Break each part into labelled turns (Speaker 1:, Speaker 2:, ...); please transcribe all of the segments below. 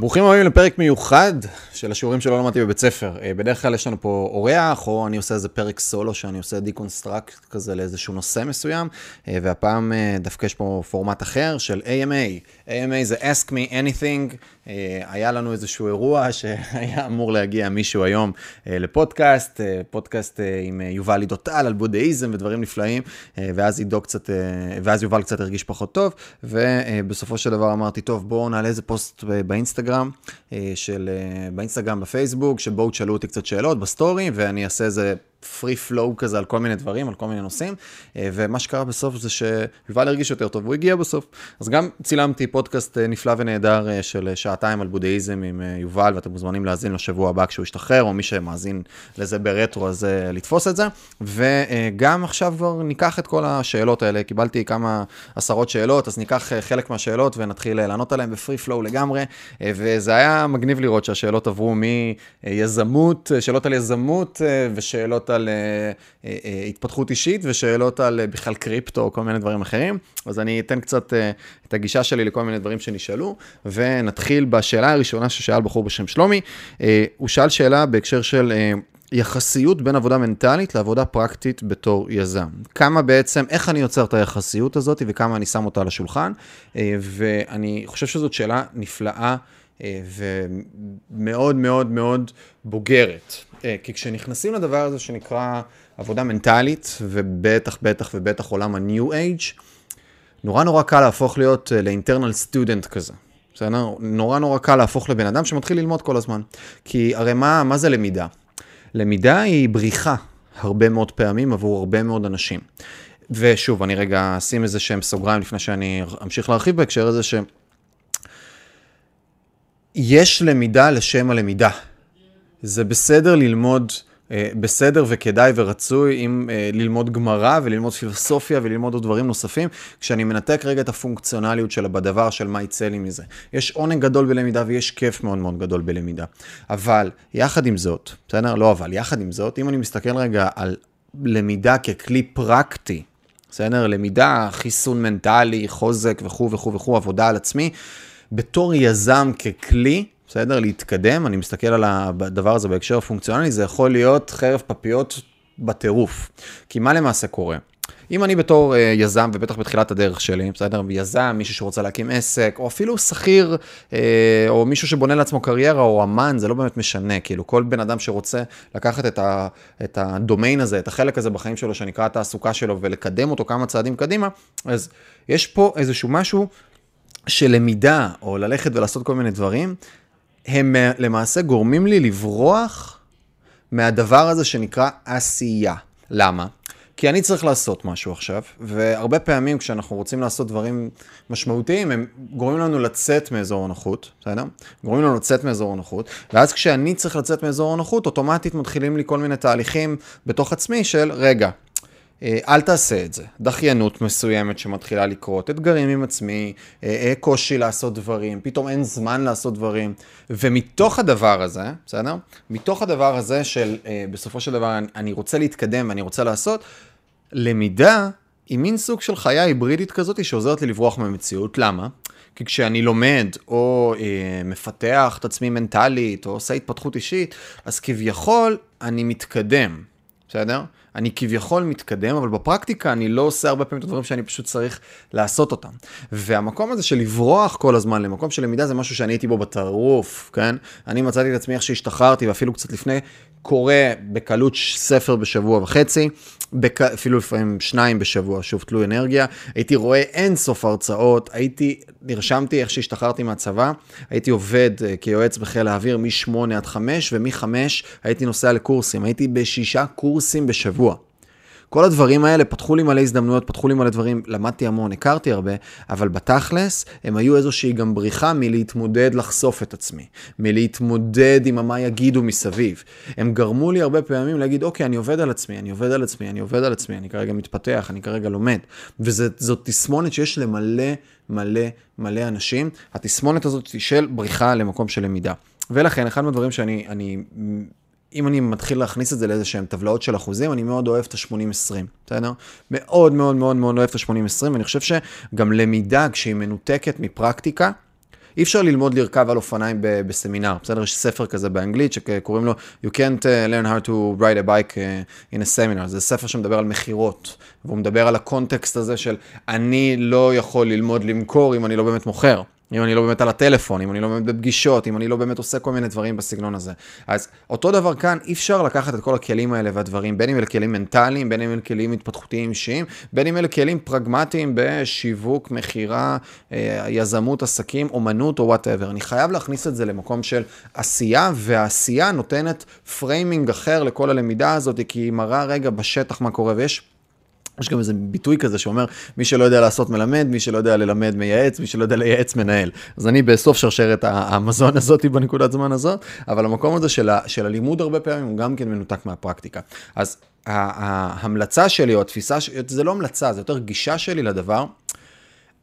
Speaker 1: ברוכים הבאים לפרק מיוחד של השיעורים שלא למדתי בבית ספר. אה, בדרך כלל יש לנו פה אורח, או אני עושה איזה פרק סולו שאני עושה deconstruct כזה לאיזשהו נושא מסוים, אה, והפעם אה, דווקא יש פה פורמט אחר של AMA. AMA זה Ask Me Anything. היה לנו איזשהו אירוע שהיה אמור להגיע מישהו היום לפודקאסט, פודקאסט עם יובל אידו טל על בודהיזם ודברים נפלאים, ואז עידו קצת, ואז יובל קצת הרגיש פחות טוב, ובסופו של דבר אמרתי, טוב, בואו נעלה איזה פוסט באינסטגרם, של, באינסטגרם, בפייסבוק, שבואו תשאלו אותי קצת שאלות בסטורי, ואני אעשה איזה free flow כזה על כל מיני דברים, על כל מיני נושאים, אה, ומה שקרה בסוף זה שיובל הרגיש יותר טוב, והוא הגיע בסוף. אז גם צילמתי פודקאסט אה, נפלא ונהדר אה, של שעתיים על בודהיזם עם יובל, ואתם מוזמנים להאזין לשבוע הבא כשהוא ישתחרר, או מי שמאזין לזה ברטרו, אז לתפוס את זה. וגם עכשיו כבר ניקח את כל השאלות האלה, קיבלתי כמה עשרות שאלות, אז ניקח חלק מהשאלות ונתחיל לענות עליהן בפרי פלואו לגמרי, וזה היה מגניב לראות שהשאלות עברו מיזמות, שאלות על יזמות ושאלות על uh, uh, uh, התפתחות אישית ושאלות על uh, בכלל קריפטו או כל מיני דברים אחרים. אז אני אתן קצת uh, את הגישה שלי לכל מיני דברים שנשאלו, ונתחיל בשאלה הראשונה ששאל בחור בשם שלומי. Uh, הוא שאל שאלה בהקשר של... Uh, יחסיות בין עבודה מנטלית לעבודה פרקטית בתור יזם. כמה בעצם, איך אני יוצר את היחסיות הזאת וכמה אני שם אותה על השולחן, ואני חושב שזאת שאלה נפלאה ומאוד מאוד מאוד בוגרת. אה, כי כשנכנסים לדבר הזה שנקרא עבודה מנטלית, ובטח, בטח ובטח עולם ה-New Age, נורא נורא קל להפוך להיות אה, לאינטרנל סטודנט כזה. בסדר? נורא נורא קל להפוך לבן אדם שמתחיל ללמוד כל הזמן. כי הרי מה, מה זה למידה? למידה היא בריחה הרבה מאוד פעמים עבור הרבה מאוד אנשים. ושוב, אני רגע אשים איזה שהם סוגריים לפני שאני אמשיך להרחיב בהקשר הזה, ש... יש למידה לשם הלמידה. זה בסדר ללמוד, אה, בסדר וכדאי ורצוי אם אה, ללמוד גמרא וללמוד פילוסופיה וללמוד עוד דברים נוספים, כשאני מנתק רגע את הפונקציונליות שלה בדבר של מה יצא לי מזה. יש עונג גדול בלמידה ויש כיף מאוד מאוד גדול בלמידה. אבל יחד עם זאת, בסדר? לא אבל, יחד עם זאת, אם אני מסתכל רגע על למידה ככלי פרקטי, בסדר? למידה, חיסון מנטלי, חוזק וכו' וכו' וכו', עבודה על עצמי, בתור יזם ככלי, בסדר? להתקדם, אני מסתכל על הדבר הזה בהקשר הפונקציונלי, זה יכול להיות חרב פפיות בטירוף. כי מה למעשה קורה? אם אני בתור uh, יזם, ובטח בתחילת הדרך שלי, בסדר? יזם, מישהו שרוצה להקים עסק, או אפילו שכיר, uh, או מישהו שבונה לעצמו קריירה, או אמן, זה לא באמת משנה. כאילו, כל בן אדם שרוצה לקחת את, ה, את הדומיין הזה, את החלק הזה בחיים שלו, שנקרא התעסוקה שלו, ולקדם אותו כמה צעדים קדימה, אז יש פה איזשהו משהו של למידה, או ללכת ולעשות כל מיני דברים, הם אה, למעשה גורמים לי לברוח מהדבר הזה שנקרא עשייה. למה? כי אני צריך לעשות משהו עכשיו, והרבה פעמים כשאנחנו רוצים לעשות דברים משמעותיים, הם גורמים לנו לצאת מאזור הנוחות, בסדר? גורמים לנו לצאת מאזור הנוחות, ואז כשאני צריך לצאת מאזור הנוחות, אוטומטית מתחילים לי כל מיני תהליכים בתוך עצמי של, רגע, אל תעשה את זה. דחיינות מסוימת שמתחילה לקרות, אתגרים עם עצמי, אה, אה, קושי לעשות דברים, פתאום אין זמן לעשות דברים. ומתוך הדבר הזה, בסדר? מתוך הדבר הזה של בסופו של דבר אני רוצה להתקדם ואני רוצה לעשות, למידה היא מין סוג של חיה היברידית כזאת שעוזרת לי לברוח מהמציאות. למה? כי כשאני לומד או אה, מפתח את עצמי מנטלית או עושה התפתחות אישית, אז כביכול אני מתקדם, בסדר? אני כביכול מתקדם, אבל בפרקטיקה אני לא עושה הרבה פעמים את הדברים שאני פשוט צריך לעשות אותם. והמקום הזה של לברוח כל הזמן למקום של למידה זה משהו שאני הייתי בו בטירוף, כן? אני מצאתי את עצמי איך שהשתחררתי, ואפילו קצת לפני, קורא בקלות ספר בשבוע וחצי, בק... אפילו לפעמים שניים בשבוע, שוב תלוי אנרגיה. הייתי רואה אין סוף הרצאות, הייתי, נרשמתי איך שהשתחררתי מהצבא, הייתי עובד uh, כיועץ בחיל האוויר מ-8 עד 5, ומ-5 הייתי נוסע לקורסים, הייתי בשישה קורסים בשבוע. כל הדברים האלה פתחו לי מלא הזדמנויות, פתחו לי מלא דברים, למדתי המון, הכרתי הרבה, אבל בתכלס הם היו איזושהי גם בריחה מלהתמודד לחשוף את עצמי, מלהתמודד עם מה יגידו מסביב. הם גרמו לי הרבה פעמים להגיד, אוקיי, אני עובד על עצמי, אני עובד על עצמי, אני עובד על עצמי, אני כרגע מתפתח, אני כרגע לומד. וזאת תסמונת שיש למלא מלא מלא אנשים, התסמונת הזאת של בריחה למקום של למידה. ולכן, אחד מהדברים שאני אני אם אני מתחיל להכניס את זה לאיזה שהם טבלאות של אחוזים, אני מאוד אוהב את ה-80-20, בסדר? מאוד מאוד מאוד מאוד אוהב את ה-80-20, ואני חושב שגם למידה, כשהיא מנותקת מפרקטיקה, אי אפשר ללמוד לרכב על אופניים ב- בסמינר, בסדר? יש ספר כזה באנגלית שקוראים לו You can't uh, learn how to ride a bike uh, in a seminar, זה ספר שמדבר על מכירות, והוא מדבר על הקונטקסט הזה של אני לא יכול ללמוד למכור אם אני לא באמת מוכר. אם אני לא באמת על הטלפון, אם אני לא באמת בפגישות, אם אני לא באמת עושה כל מיני דברים בסגנון הזה. אז אותו דבר כאן, אי אפשר לקחת את כל הכלים האלה והדברים, בין אם אלה כלים מנטליים, בין אם אלה כלים התפתחותיים אישיים, בין אם אלה כלים פרגמטיים בשיווק, מכירה, אה, יזמות, עסקים, אומנות או whatever. אני חייב להכניס את זה למקום של עשייה, והעשייה נותנת framing אחר לכל הלמידה הזאת, כי היא מראה רגע בשטח מה קורה, ויש... יש גם איזה ביטוי כזה שאומר, מי שלא יודע לעשות מלמד, מי שלא יודע ללמד מייעץ, מי שלא יודע לייעץ מנהל. אז אני בסוף שרשרת המזון הזאת בנקודת זמן הזאת, אבל המקום הזה של, ה, של הלימוד הרבה פעמים הוא גם כן מנותק מהפרקטיקה. אז ההמלצה שלי, או התפיסה שלי, זה לא המלצה, זה יותר גישה שלי לדבר.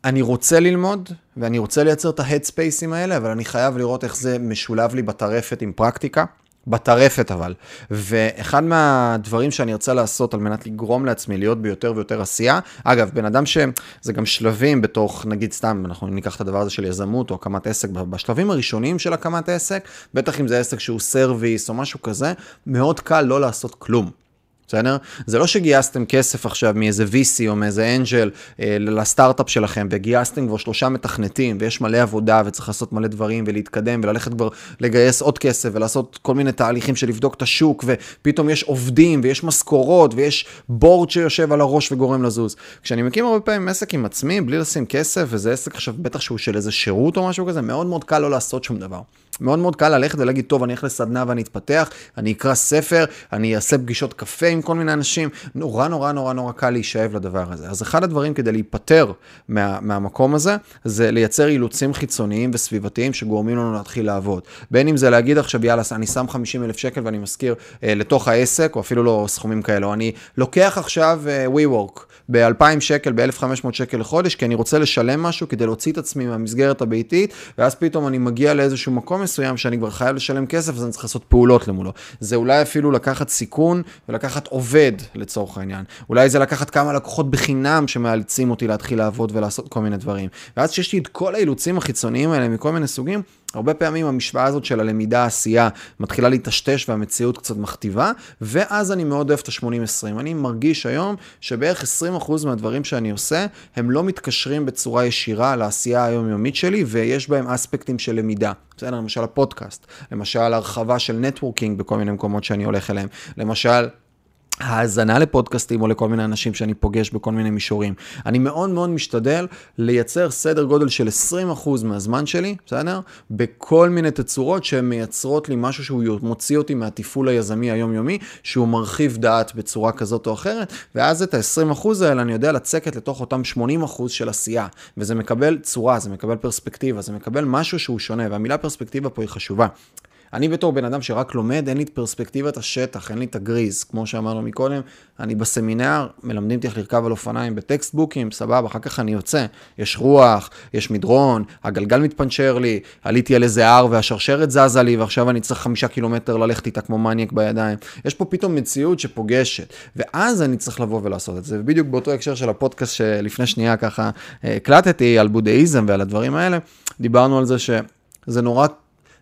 Speaker 1: אני רוצה ללמוד, ואני רוצה לייצר את ההדספייסים האלה, אבל אני חייב לראות איך זה משולב לי בטרפת עם פרקטיקה. בטרפת אבל. ואחד מהדברים שאני ארצה לעשות על מנת לגרום לעצמי להיות ביותר ויותר עשייה, אגב, בן אדם שזה גם שלבים בתוך, נגיד סתם, אנחנו ניקח את הדבר הזה של יזמות או הקמת עסק, בשלבים הראשונים של הקמת עסק, בטח אם זה עסק שהוא service או משהו כזה, מאוד קל לא לעשות כלום. בסדר? זה לא שגייסתם כסף עכשיו מאיזה VC או מאיזה אנג'ל אה, לסטארט-אפ שלכם, וגייסתם כבר שלושה מתכנתים, ויש מלא עבודה, וצריך לעשות מלא דברים, ולהתקדם, וללכת כבר לגייס עוד כסף, ולעשות כל מיני תהליכים של לבדוק את השוק, ופתאום יש עובדים, ויש משכורות, ויש בורד שיושב על הראש וגורם לזוז. כשאני מקים הרבה פעמים עסק עם עצמי, בלי לשים כסף, וזה עסק עכשיו, בטח שהוא של איזה שירות או משהו כזה, מאוד מאוד קל לא לעשות שום דבר. מאוד מאוד קל ללכת ולהגיד, טוב, אני אלך לסדנה ואני אתפתח, אני אקרא ספר, אני אעשה פגישות קפה עם כל מיני אנשים, נורא נורא נורא נורא קל להישאב לדבר הזה. אז אחד הדברים כדי להיפטר מה, מהמקום הזה, זה לייצר אילוצים חיצוניים וסביבתיים שגורמים לנו להתחיל לעבוד. בין אם זה להגיד עכשיו, יאללה, אני שם 50 אלף שקל ואני מזכיר אה, לתוך העסק, או אפילו לא סכומים כאלו, אני לוקח עכשיו אה, WeWork ב-2,000 שקל, ב-1,500 שקל לחודש, כי אני רוצה לשלם משהו כדי להוציא את עצמי מהמסגרת הביתית, ואז פתאום אני מגיע לאיזשהו מקום מסוים שאני כבר חייב לשלם כסף, אז אני צריך לעשות פעולות למולו. זה אולי אפילו לקחת סיכון ולקחת עובד לצורך העניין. אולי זה לקחת כמה לקוחות בחינם שמאלצים אותי להתחיל לעבוד ולעשות כל מיני דברים. ואז כשיש לי את כל האילוצים החיצוניים האלה מכל מיני סוגים, הרבה פעמים המשוואה הזאת של הלמידה העשייה מתחילה להיטשטש והמציאות קצת מכתיבה, ואז אני מאוד אוהב את ה-80-20. אני מרגיש היום שבערך 20% מהדברים שאני עושה, הם לא מתקשרים בצורה ישירה לעשייה היומיומית שלי, ויש בהם אספקטים של למידה. בסדר, למשל הפודקאסט, למשל הרחבה של נטוורקינג בכל מיני מקומות שאני הולך אליהם, למשל... האזנה לפודקאסטים או לכל מיני אנשים שאני פוגש בכל מיני מישורים. אני מאוד מאוד משתדל לייצר סדר גודל של 20% מהזמן שלי, בסדר? בכל מיני תצורות שהן מייצרות לי משהו שהוא מוציא אותי מהתפעול היזמי היומיומי, שהוא מרחיב דעת בצורה כזאת או אחרת, ואז את ה-20% האלה אני יודע לצקת לתוך אותם 80% של עשייה, וזה מקבל צורה, זה מקבל פרספקטיבה, זה מקבל משהו שהוא שונה, והמילה פרספקטיבה פה היא חשובה. אני בתור בן אדם שרק לומד, אין לי את פרספקטיבת השטח, אין לי את הגריז. כמו שאמרנו מקודם, אני בסמינר, מלמדים אותי איך לרכב על אופניים בטקסטבוקים, סבבה, אחר כך אני יוצא. יש רוח, יש מדרון, הגלגל מתפנצ'ר לי, עליתי על איזה הר והשרשרת זזה לי, ועכשיו אני צריך חמישה קילומטר ללכת איתה כמו מניאק בידיים. יש פה פתאום מציאות שפוגשת, ואז אני צריך לבוא ולעשות את זה. ובדיוק באותו הקשר של הפודקאסט שלפני שנייה ככה אה, הקלטתי על בודהיזם ועל הדברים האלה, דיברנו על זה שזה נורא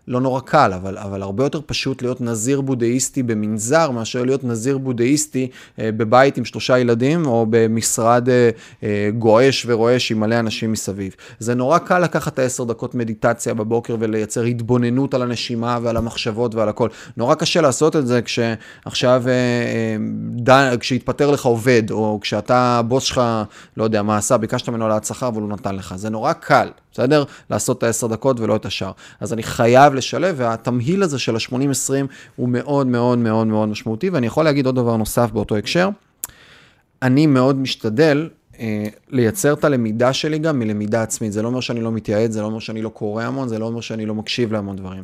Speaker 1: לא נורא קל, אבל, אבל הרבה יותר פשוט להיות נזיר בודהיסטי במנזר, מאשר להיות נזיר בודהיסטי אה, בבית עם שלושה ילדים, או במשרד אה, אה, גועש ורועש עם מלא אנשים מסביב. זה נורא קל לקחת את העשר דקות מדיטציה בבוקר ולייצר התבוננות על הנשימה ועל המחשבות ועל הכל. נורא קשה לעשות את זה כשעכשיו, אה, אה, כשהתפטר לך עובד, או כשאתה, הבוס שלך, לא יודע מה עשה, ביקשת ממנו העלאת שכר והוא לא נתן לך. זה נורא קל. בסדר? לעשות את העשר דקות ולא את השאר. אז אני חייב לשלב, והתמהיל הזה של ה-80-20 הוא מאוד מאוד מאוד מאוד משמעותי, ואני יכול להגיד עוד דבר נוסף באותו הקשר. אני מאוד משתדל אה, לייצר את הלמידה שלי גם מלמידה עצמית. זה לא אומר שאני לא מתייעץ, זה לא אומר שאני לא קורא המון, זה לא אומר שאני לא מקשיב להמון דברים.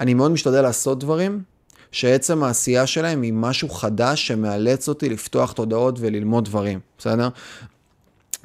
Speaker 1: אני מאוד משתדל לעשות דברים שעצם העשייה שלהם היא משהו חדש שמאלץ אותי לפתוח תודעות וללמוד דברים, בסדר?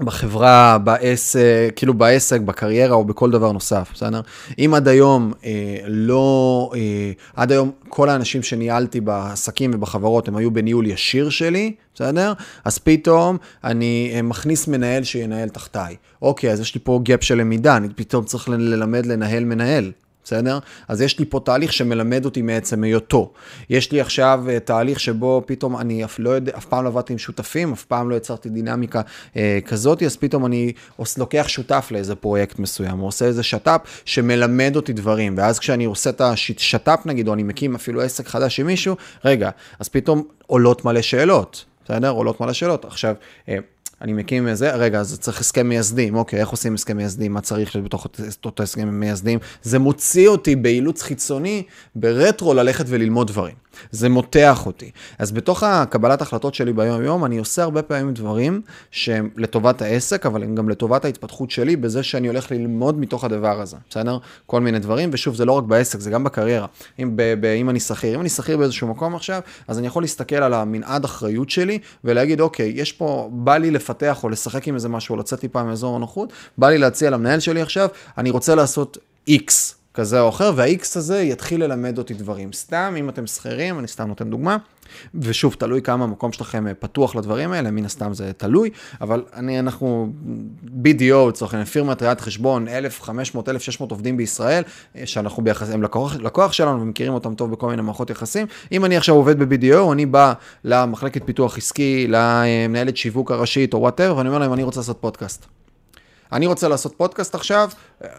Speaker 1: בחברה, בעסק, כאילו בעסק, בקריירה או בכל דבר נוסף, בסדר? אם עד היום אה, לא, אה, עד היום כל האנשים שניהלתי בעסקים ובחברות הם היו בניהול ישיר שלי, בסדר? אז פתאום אני אה, מכניס מנהל שינהל תחתיי. אוקיי, אז יש לי פה gap של למידה, אני פתאום צריך ללמד לנהל מנהל. בסדר? אז יש לי פה תהליך שמלמד אותי מעצם היותו. יש לי עכשיו uh, תהליך שבו פתאום אני אף, לא יודע, אף פעם לא עבדתי עם שותפים, אף פעם לא יצרתי דינמיקה uh, כזאת, אז פתאום אני לוקח שותף לאיזה פרויקט מסוים, או עושה איזה שת"פ שמלמד אותי דברים, ואז כשאני עושה את השת"פ נגיד, או אני מקים אפילו עסק חדש עם מישהו, רגע, אז פתאום עולות מלא שאלות. בסדר? עולות מלא שאלות. עכשיו, uh, אני מקים איזה, רגע, אז צריך הסכם מייסדים, אוקיי, איך עושים הסכם מייסדים, מה צריך להיות בתוך אותו הסכם מייסדים? זה מוציא אותי באילוץ חיצוני, ברטרו, ללכת וללמוד דברים. זה מותח אותי. אז בתוך הקבלת החלטות שלי ביום-יום, אני עושה הרבה פעמים דברים שהם לטובת העסק, אבל הם גם לטובת ההתפתחות שלי, בזה שאני הולך ללמוד מתוך הדבר הזה, בסדר? כל מיני דברים, ושוב, זה לא רק בעסק, זה גם בקריירה. אם, ב, ב, אם אני שכיר, אם אני שכיר באיזשהו מקום עכשיו, אז אני יכול להסתכל על המנעד אחריות שלי, ולהגיד, אוקיי, יש פה, בא לי לפתח או לשחק עם איזה משהו, או לצאת טיפה מאזור הנוחות, בא לי להציע למנהל שלי עכשיו, אני רוצה לעשות X. כזה או אחר, וה-X הזה יתחיל ללמד אותי דברים. סתם, אם אתם שכירים, אני סתם נותן דוגמה, ושוב, תלוי כמה המקום שלכם אה, פתוח לדברים האלה, מן הסתם זה תלוי, אבל אני, אנחנו, BDO, לצורך העניין, פירמת ראיית חשבון, 1,500, 1,600 עובדים בישראל, אה, שאנחנו ביחס, הם לקוח, לקוח שלנו ומכירים אותם טוב בכל מיני מערכות יחסים. אם אני עכשיו עובד ב-BDO, אני בא למחלקת פיתוח עסקי, למנהלת שיווק הראשית או whatever, ואני אומר להם, אני רוצה לעשות פודקאסט. אני רוצה לעשות פודקאסט עכשיו,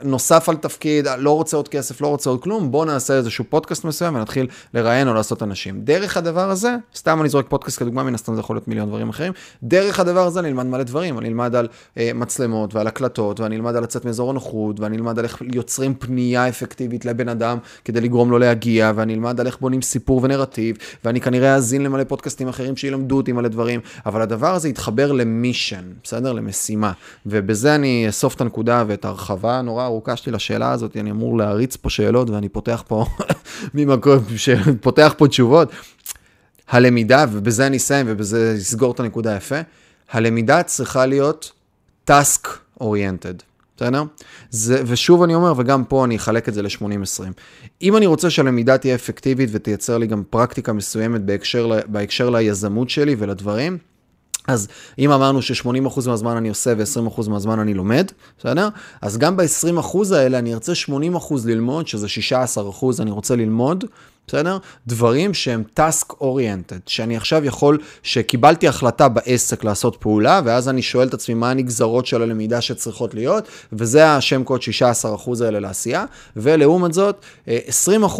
Speaker 1: נוסף על תפקיד, לא רוצה עוד כסף, לא רוצה עוד כלום, בוא נעשה איזשהו פודקאסט מסוים ונתחיל לראיין או לעשות אנשים. דרך הדבר הזה, סתם אני זורק פודקאסט כדוגמה, מן הסתם זה יכול להיות מיליון דברים אחרים, דרך הדבר הזה אני אלמד מלא דברים, אני אלמד על אה, מצלמות ועל הקלטות, ואני אלמד על לצאת מאזור הנוחות, ואני אלמד על איך יוצרים פנייה אפקטיבית לבן אדם כדי לגרום לו להגיע, ואני אלמד על איך בונים סיפור ונרטיב, ואני כנראה אאזין למלא פודקאסטים אחרים שילמדו אותי מלא דברים, אבל הדבר הזה יתחבר למישן, בסדר? למשימה. ובזה אני אאסוף את הנקודה ואת ההרחבה הנורא ארוכה שלי לשאלה הזאת, אני אמור להריץ פה שאלות ואני פותח פה ממקום, פותח פה תשובות. הלמידה, ובזה אני אסיים ובזה אסגור את הנקודה יפה, הלמידה צריכה להיות task oriented. בסדר? ושוב אני אומר, וגם פה אני אחלק את זה ל-80-20. אם אני רוצה שהלמידה תהיה אפקטיבית ותייצר לי גם פרקטיקה מסוימת בהקשר, בהקשר ליזמות שלי ולדברים, אז אם אמרנו ש-80% מהזמן אני עושה ו-20% מהזמן אני לומד, בסדר? אז גם ב-20% האלה אני ארצה 80% ללמוד, שזה 16% אני רוצה ללמוד, בסדר? דברים שהם task oriented, שאני עכשיו יכול, שקיבלתי החלטה בעסק לעשות פעולה, ואז אני שואל את עצמי מה הנגזרות של הלמידה שצריכות להיות, וזה השם קוד 16% האלה לעשייה, ולעומת זאת, 20%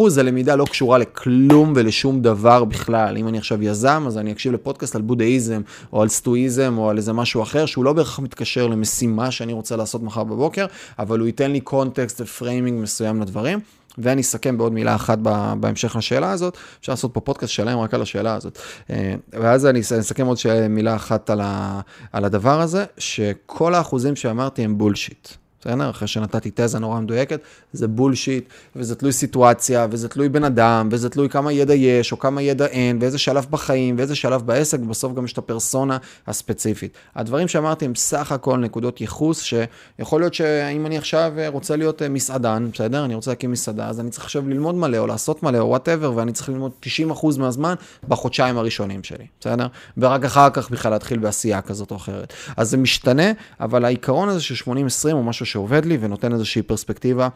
Speaker 1: זה למידה לא קשורה לכלום ולשום דבר בכלל. אם אני עכשיו יזם, אז אני אקשיב לפודקאסט על בודהיזם, או על סטואיזם, או על איזה משהו אחר, שהוא לא בהכרח מתקשר למשימה שאני רוצה לעשות מחר בבוקר, אבל הוא ייתן לי קונטקסט ו framing מסוים לדברים. ואני אסכם בעוד מילה אחת בהמשך לשאלה הזאת, אפשר לעשות פה פודקאסט שלם רק על השאלה הזאת. אה, ואז אני אסכם עוד מילה אחת על, הדבר הזה, שכל האחוזים שאמרתי הם בולשיט. בסדר? אחרי שנתתי תזה נורא מדויקת, זה בולשיט, וזה תלוי סיטואציה, וזה תלוי בן אדם, וזה תלוי כמה ידע יש, או כמה ידע אין, ואיזה שלב בחיים, ואיזה שלב בעסק, ובסוף גם יש את הפרסונה הספציפית. הדברים שאמרתי הם סך הכל נקודות ייחוס, שיכול להיות שאם אני עכשיו רוצה להיות מסעדן, בסדר? אני רוצה להקים מסעדה, אז אני צריך עכשיו ללמוד מלא, או לעשות מלא, או וואטאבר, ואני צריך ללמוד 90% מהזמן בחודשיים הראשונים שלי, בסדר? ורק אחר כך בכלל להתחיל בעשייה כזאת או אחרת. אז זה משתנה, אבל העיקרון הזה של 80-20 הוא משהו שעובד לי ונותן איזושהי פרספקטיבה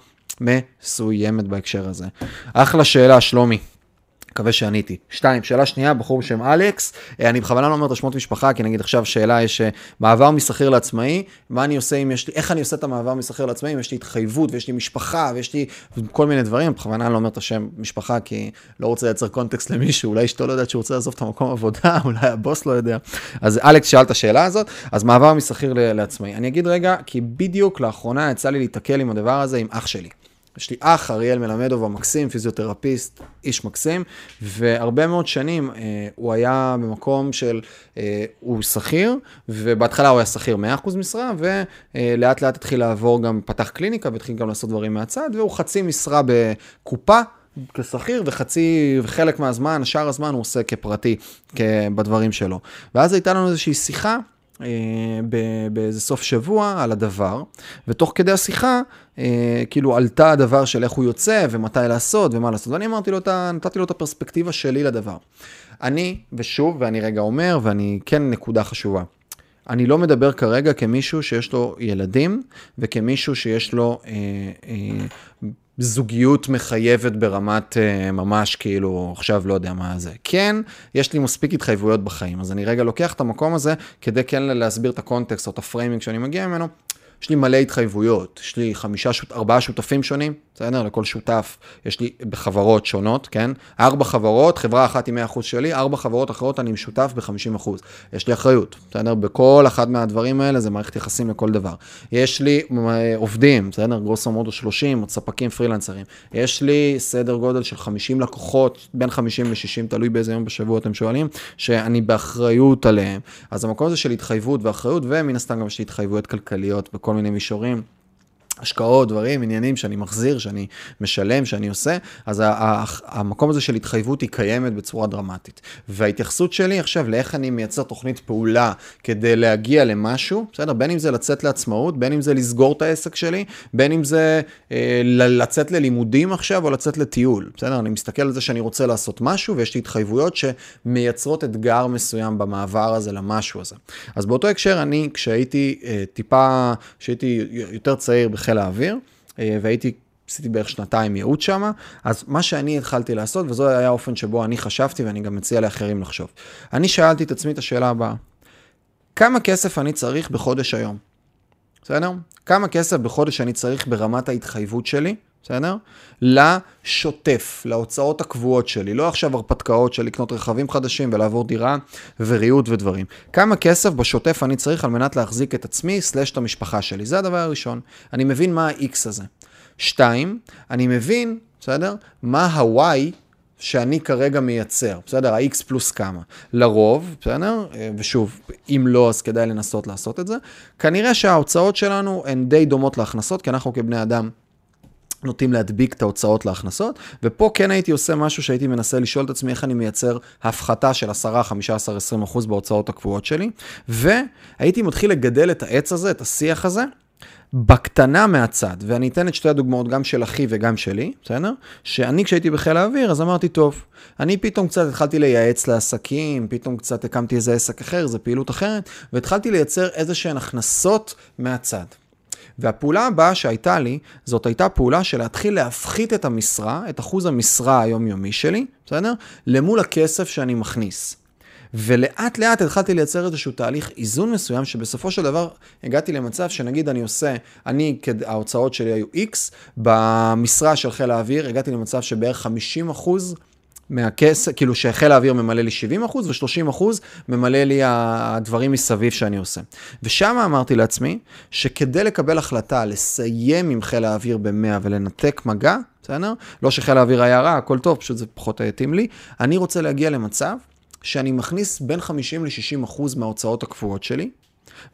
Speaker 1: מסוימת בהקשר הזה. אחלה שאלה, שלומי. מקווה שעניתי. שתיים, שאלה שנייה, בחור בשם אלכס, אה, אני בכוונה לא אומר את השמות משפחה, כי נגיד עכשיו שאלה יש אה, מעבר משכיר לעצמאי, מה אני עושה אם יש לי, איך אני עושה את המעבר משכיר לעצמאי, אם יש לי התחייבות ויש לי משפחה ויש לי כל מיני דברים, בכוונה לא אומר את השם משפחה, כי לא רוצה לייצר קונטקסט למישהו, אולי אשתו לא יודעת שהוא רוצה לעזוב את המקום עבודה, אולי הבוס לא יודע. אז אלכס שאל את השאלה הזאת, אז מעבר משכיר לעצמאי. אני אגיד רגע, כי בדיוק לאחרונה יצא לי להתקל עם הדבר הזה עם אח שלי. יש לי אח, אריאל מלמדוב המקסים, פיזיותרפיסט, איש מקסים, והרבה מאוד שנים אה, הוא היה במקום של, אה, הוא שכיר, ובהתחלה הוא היה שכיר 100% משרה, ולאט לאט התחיל לעבור גם, פתח קליניקה והתחיל גם לעשות דברים מהצד, והוא חצי משרה בקופה. כשכיר וחצי, וחלק מהזמן, שאר הזמן הוא עושה כפרטי, בדברים שלו. ואז הייתה לנו איזושהי שיחה באיזה סוף שבוע על הדבר, ותוך כדי השיחה, כאילו עלתה הדבר של איך הוא יוצא ומתי לעשות ומה לעשות, ואני אמרתי לו, נתתי לו את הפרספקטיבה שלי לדבר. אני, ושוב, ואני רגע אומר, ואני כן נקודה חשובה. אני לא מדבר כרגע כמישהו שיש לו ילדים וכמישהו שיש לו אה, אה, זוגיות מחייבת ברמת אה, ממש כאילו, עכשיו לא יודע מה זה. כן, יש לי מספיק התחייבויות בחיים, אז אני רגע לוקח את המקום הזה כדי כן להסביר את הקונטקסט או את ה framing שאני מגיע ממנו. יש לי מלא התחייבויות, יש לי חמישה, ארבעה שותפים שונים, בסדר? לכל שותף יש לי בחברות שונות, כן? ארבע חברות, חברה אחת עם 100% שלי, ארבע חברות אחרות אני משותף ב-50%. יש לי אחריות, בסדר? בכל אחד מהדברים האלה זה מערכת יחסים לכל דבר. יש לי אה, עובדים, בסדר? גרוסו מודו 30, עוד ספקים פרילנסרים. יש לי סדר גודל של 50 לקוחות, בין 50 ל-60, תלוי באיזה יום בשבוע אתם שואלים, שאני באחריות עליהם. אז המקום הזה של התחייבות ואחריות, ומן הסתם גם יש לי התחייבויות כלכליות בכל מיני מישורים. השקעות, דברים, עניינים שאני מחזיר, שאני משלם, שאני עושה, אז המקום הזה של התחייבות היא קיימת בצורה דרמטית. וההתייחסות שלי עכשיו לאיך אני מייצר תוכנית פעולה כדי להגיע למשהו, בסדר? בין אם זה לצאת לעצמאות, בין אם זה לסגור את העסק שלי, בין אם זה אה, לצאת ללימודים עכשיו או לצאת לטיול, בסדר? אני מסתכל על זה שאני רוצה לעשות משהו ויש לי התחייבויות שמייצרות אתגר מסוים במעבר הזה למשהו הזה. אז באותו הקשר, אני, כשהייתי אה, טיפה, כשהייתי יותר צעיר, בחיל האוויר, אה, והייתי, עשיתי בערך שנתיים ייעוץ שם, אז מה שאני התחלתי לעשות, וזו היה האופן שבו אני חשבתי, ואני גם מציע לאחרים לחשוב. אני שאלתי את עצמי את השאלה הבאה, כמה כסף אני צריך בחודש היום? בסדר? כמה כסף בחודש אני צריך ברמת ההתחייבות שלי, בסדר? לשוטף, להוצאות הקבועות שלי, לא עכשיו הרפתקאות של לקנות רכבים חדשים ולעבור דירה וריהוט ודברים. כמה כסף בשוטף אני צריך על מנת להחזיק את עצמי, סלש את המשפחה שלי. זה הדבר הראשון. אני מבין מה ה-X הזה. שתיים, אני מבין, בסדר? מה ה-Y שאני כרגע מייצר, בסדר? ה-X פלוס כמה. לרוב, בסדר? ושוב, אם לא, אז כדאי לנסות לעשות את זה. כנראה שההוצאות שלנו הן די דומות להכנסות, כי אנחנו כבני אדם נוטים להדביק את ההוצאות להכנסות, ופה כן הייתי עושה משהו שהייתי מנסה לשאול את עצמי איך אני מייצר הפחתה של 10, 15, 20 אחוז בהוצאות הקבועות שלי, והייתי מתחיל לגדל את העץ הזה, את השיח הזה, בקטנה מהצד, ואני אתן את שתי הדוגמאות, גם של אחי וגם שלי, בסדר? שאני כשהייתי בחיל האוויר, אז אמרתי, טוב, אני פתאום קצת התחלתי לייעץ לעסקים, פתאום קצת הקמתי איזה עסק אחר, איזה פעילות אחרת, והתחלתי לייצר איזה שהן הכנסות מהצד. והפעולה הבאה שהייתה לי, זאת הייתה פעולה של להתחיל להפחית את המשרה, את אחוז המשרה היומיומי שלי, בסדר? למול הכסף שאני מכניס. ולאט לאט התחלתי לייצר איזשהו תהליך איזון מסוים, שבסופו של דבר הגעתי למצב שנגיד אני עושה, אני, ההוצאות שלי היו X, במשרה של חיל האוויר הגעתי למצב שבערך 50 אחוז מהכסף, כאילו שחיל האוויר ממלא לי 70 אחוז ו-30 אחוז ממלא לי הדברים מסביב שאני עושה. ושם אמרתי לעצמי, שכדי לקבל החלטה לסיים עם חיל האוויר ב-100 ולנתק מגע, בסדר? לא שחיל האוויר היה רע, הכל טוב, פשוט זה פחות התאים לי. אני רוצה להגיע למצב שאני מכניס בין 50 ל-60 אחוז מההוצאות הקבועות שלי,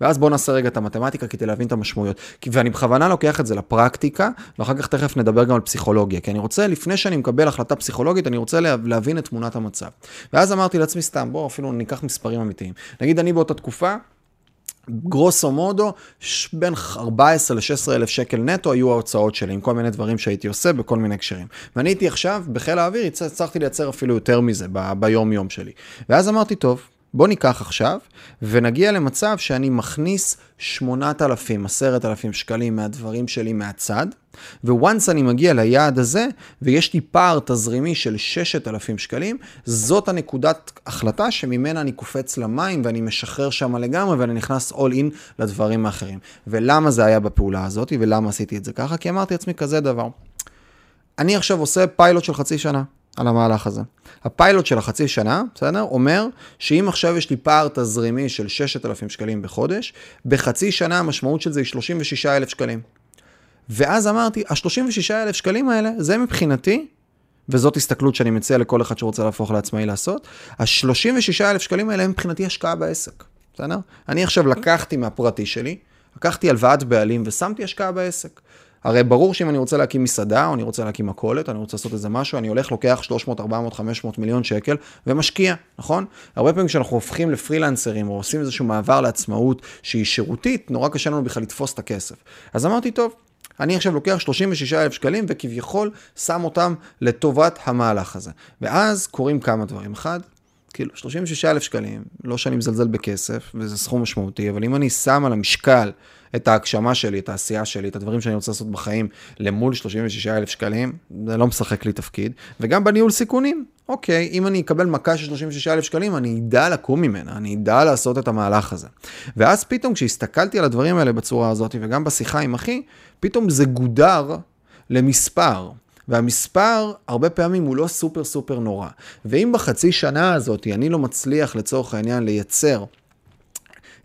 Speaker 1: ואז בואו נעשה רגע את המתמטיקה כדי להבין את המשמעויות. ואני בכוונה לוקח את זה לפרקטיקה, ואחר כך תכף נדבר גם על פסיכולוגיה, כי אני רוצה, לפני שאני מקבל החלטה פסיכולוגית, אני רוצה להבין את תמונת המצב. ואז אמרתי לעצמי סתם, בואו אפילו ניקח מספרים אמיתיים. נגיד אני באותה תקופה, גרוסו מודו, בין 14 ל-16 אלף שקל נטו היו ההוצאות שלי, עם כל מיני דברים שהייתי עושה בכל מיני הקשרים. ואני הייתי עכשיו, בחיל האוויר, הצלחתי לייצר אפילו יותר מזה ביום-יום שלי. ואז אמרתי, טוב, בוא ניקח עכשיו ונגיע למצב שאני מכניס 8,000, 10,000 שקלים מהדברים שלי מהצד, וואנס אני מגיע ליעד הזה ויש לי פער תזרימי של 6,000 שקלים, זאת הנקודת החלטה שממנה אני קופץ למים ואני משחרר שם לגמרי ואני נכנס all in לדברים האחרים. ולמה זה היה בפעולה הזאת ולמה עשיתי את זה ככה? כי אמרתי לעצמי כזה דבר. אני עכשיו עושה פיילוט של חצי שנה. על המהלך הזה. הפיילוט של החצי שנה, בסדר? אומר שאם עכשיו יש לי פער תזרימי של 6,000 שקלים בחודש, בחצי שנה המשמעות של זה היא 36,000 שקלים. ואז אמרתי, ה-36,000 שקלים האלה, זה מבחינתי, וזאת הסתכלות שאני מציע לכל אחד שרוצה להפוך לעצמאי לעשות, ה-36,000 שקלים האלה הם מבחינתי השקעה בעסק, בסדר? אני עכשיו לקחתי מהפרטי שלי, לקחתי הלוואת בעלים ושמתי השקעה בעסק. הרי ברור שאם אני רוצה להקים מסעדה, או אני רוצה להקים מכולת, אני רוצה לעשות איזה משהו, אני הולך, לוקח 300, 400, 500 מיליון שקל ומשקיע, נכון? הרבה פעמים כשאנחנו הופכים לפרילנסרים, או עושים איזשהו מעבר לעצמאות שהיא שירותית, נורא קשה לנו בכלל לתפוס את הכסף. אז אמרתי, טוב, אני עכשיו לוקח 36 אלף שקלים וכביכול שם אותם לטובת המהלך הזה. ואז קורים כמה דברים. אחד, כאילו 36 אלף שקלים, לא שאני מזלזל בכסף, וזה סכום משמעותי, אבל אם אני שם על המשקל את ההגשמה שלי, את העשייה שלי, את הדברים שאני רוצה לעשות בחיים, למול 36 אלף שקלים, זה לא משחק לי תפקיד. וגם בניהול סיכונים, אוקיי, אם אני אקבל מכה של 36 אלף שקלים, אני אדע לקום ממנה, אני אדע לעשות את המהלך הזה. ואז פתאום כשהסתכלתי על הדברים האלה בצורה הזאת, וגם בשיחה עם אחי, פתאום זה גודר למספר. והמספר, הרבה פעמים הוא לא סופר סופר נורא. ואם בחצי שנה הזאת אני לא מצליח לצורך העניין לייצר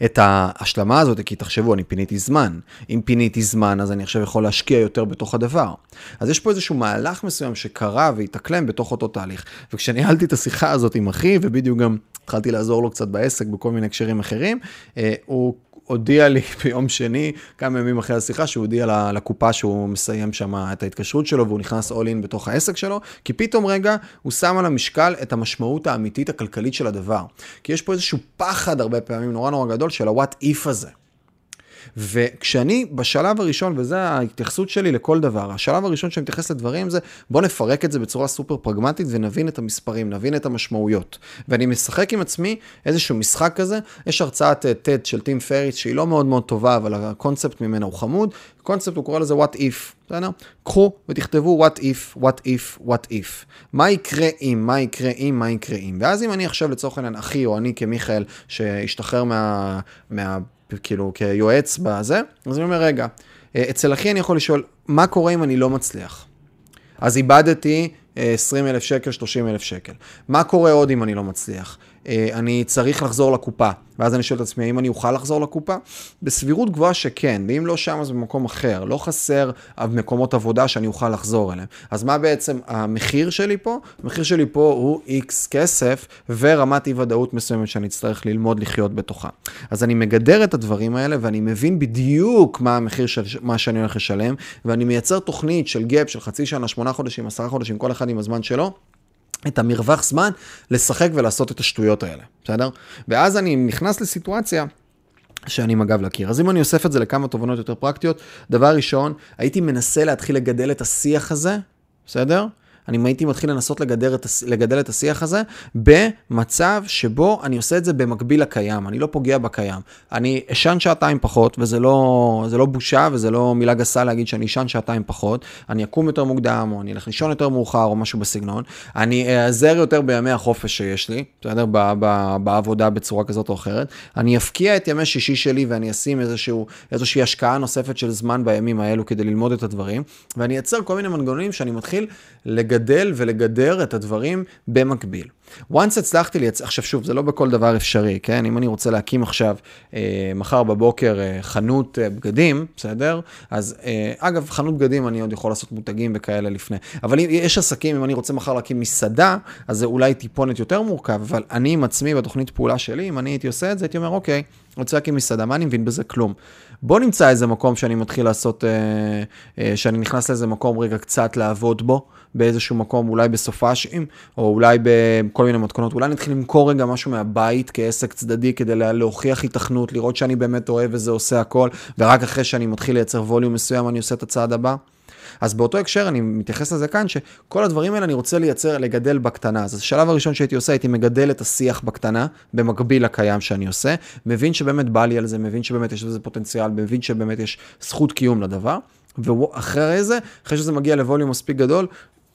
Speaker 1: את ההשלמה הזאת, כי תחשבו, אני פיניתי זמן. אם פיניתי זמן, אז אני עכשיו יכול להשקיע יותר בתוך הדבר. אז יש פה איזשהו מהלך מסוים שקרה והתאקלם בתוך אותו תהליך. וכשניהלתי את השיחה הזאת עם אחי, ובדיוק גם התחלתי לעזור לו קצת בעסק בכל מיני הקשרים אחרים, אה, הוא הודיע לי ביום שני, כמה ימים אחרי השיחה, שהוא הודיע לקופה שהוא מסיים שם את ההתקשרות שלו והוא נכנס all in בתוך העסק שלו, כי פתאום רגע הוא שם על המשקל את המשמעות האמיתית הכלכלית של הדבר. כי יש פה איזשהו פחד הרבה פעמים נורא נורא גדול של ה-what if הזה. וכשאני בשלב הראשון, וזו ההתייחסות שלי לכל דבר, השלב הראשון שאני מתייחס לדברים זה, בוא נפרק את זה בצורה סופר פרגמטית ונבין את המספרים, נבין את המשמעויות. ואני משחק עם עצמי איזשהו משחק כזה, יש הרצאת TED אה, של טים פריס שהיא לא מאוד מאוד טובה, אבל הקונספט ממנה הוא חמוד, קונספט הוא קורא לזה what if, בסדר? קחו ותכתבו what if, what if, what if. מה יקרה אם, מה יקרה אם, מה יקרה אם. ואז אם אני עכשיו לצורך העניין אחי או אני כמיכאל שהשתחרר מה... מה כאילו כיועץ בזה, אז אני אומר, רגע, אה, אצל אחי אני יכול לשאול, מה קורה אם אני לא מצליח? אז איבדתי 20 אלף שקל, 30 אלף שקל. מה קורה עוד אם אני לא מצליח? אה, אני צריך לחזור לקופה. ואז אני שואל את עצמי, האם אני אוכל לחזור לקופה? בסבירות גבוהה שכן, ואם לא שם אז במקום אחר. לא חסר מקומות עבודה שאני אוכל לחזור אליהם. אז מה בעצם המחיר שלי פה? המחיר שלי פה הוא X כסף ורמת אי ודאות מסוימת שאני אצטרך ללמוד לחיות בתוכה. אז אני מגדר את הדברים האלה ואני מבין בדיוק מה המחיר של מה שאני הולך לשלם, ואני מייצר תוכנית של גאפ של חצי שנה, שמונה חודשים, עשרה חודשים, כל אחד עם הזמן שלו. את המרווח זמן לשחק ולעשות את השטויות האלה, בסדר? ואז אני נכנס לסיטואציה שאני מג"ב להכיר. אז אם אני אוסף את זה לכמה תובנות יותר פרקטיות, דבר ראשון, הייתי מנסה להתחיל לגדל את השיח הזה, בסדר? אני הייתי מתחיל לנסות לגדר את, לגדל את השיח הזה במצב שבו אני עושה את זה במקביל לקיים, אני לא פוגע בקיים. אני אשן שעתיים פחות, וזה לא, לא בושה וזה לא מילה גסה להגיד שאני אשן שעתיים פחות, אני אקום יותר מוקדם, או אני אלך לישון יותר מאוחר, או משהו בסגנון. אני אעזר יותר בימי החופש שיש לי, בסדר? בעבודה בצורה כזאת או אחרת. אני אפקיע את ימי שישי שלי ואני אשים איזשהו, איזושהי השקעה נוספת של זמן בימים האלו כדי ללמוד את הדברים, ואני אייצר כל מיני מנגנונים שאני מתחיל לגדל. לגדל ולגדר את הדברים במקביל. once הצלחתי לי, עכשיו שוב, זה לא בכל דבר אפשרי, כן? אם אני רוצה להקים עכשיו, אה, מחר בבוקר, אה, חנות אה, בגדים, בסדר? אז אה, אגב, חנות בגדים אני עוד יכול לעשות מותגים וכאלה לפני. אבל אם יש עסקים, אם אני רוצה מחר להקים מסעדה, אז זה אולי טיפונת יותר מורכב, אבל אני עם עצמי בתוכנית פעולה שלי, אם אני הייתי עושה את זה, הייתי אומר, אוקיי, רוצה להקים מסעדה, מה אני מבין בזה? כלום. בוא נמצא איזה מקום שאני מתחיל לעשות, אה, אה, שאני נכנס לאיזה מקום רגע קצת לעבוד בו. באיזשהו מקום, אולי בסופאשים, או אולי בכל מיני מתכונות. אולי נתחיל למכור רגע משהו מהבית כעסק צדדי כדי להוכיח התכנות, לראות שאני באמת אוהב וזה עושה הכל, ורק אחרי שאני מתחיל לייצר ווליום מסוים אני עושה את הצעד הבא. אז באותו הקשר אני מתייחס לזה כאן, שכל הדברים האלה אני רוצה לייצר, לגדל בקטנה. אז השלב הראשון שהייתי עושה, הייתי מגדל את השיח בקטנה, במקביל לקיים שאני עושה, מבין שבאמת בא לי על זה, מבין שבאמת יש לזה פוטנציאל, מבין שבאמת יש זכות קיום לדבר. ואחרי זה, אחרי שזה מגיע לווליום מספיק גדול,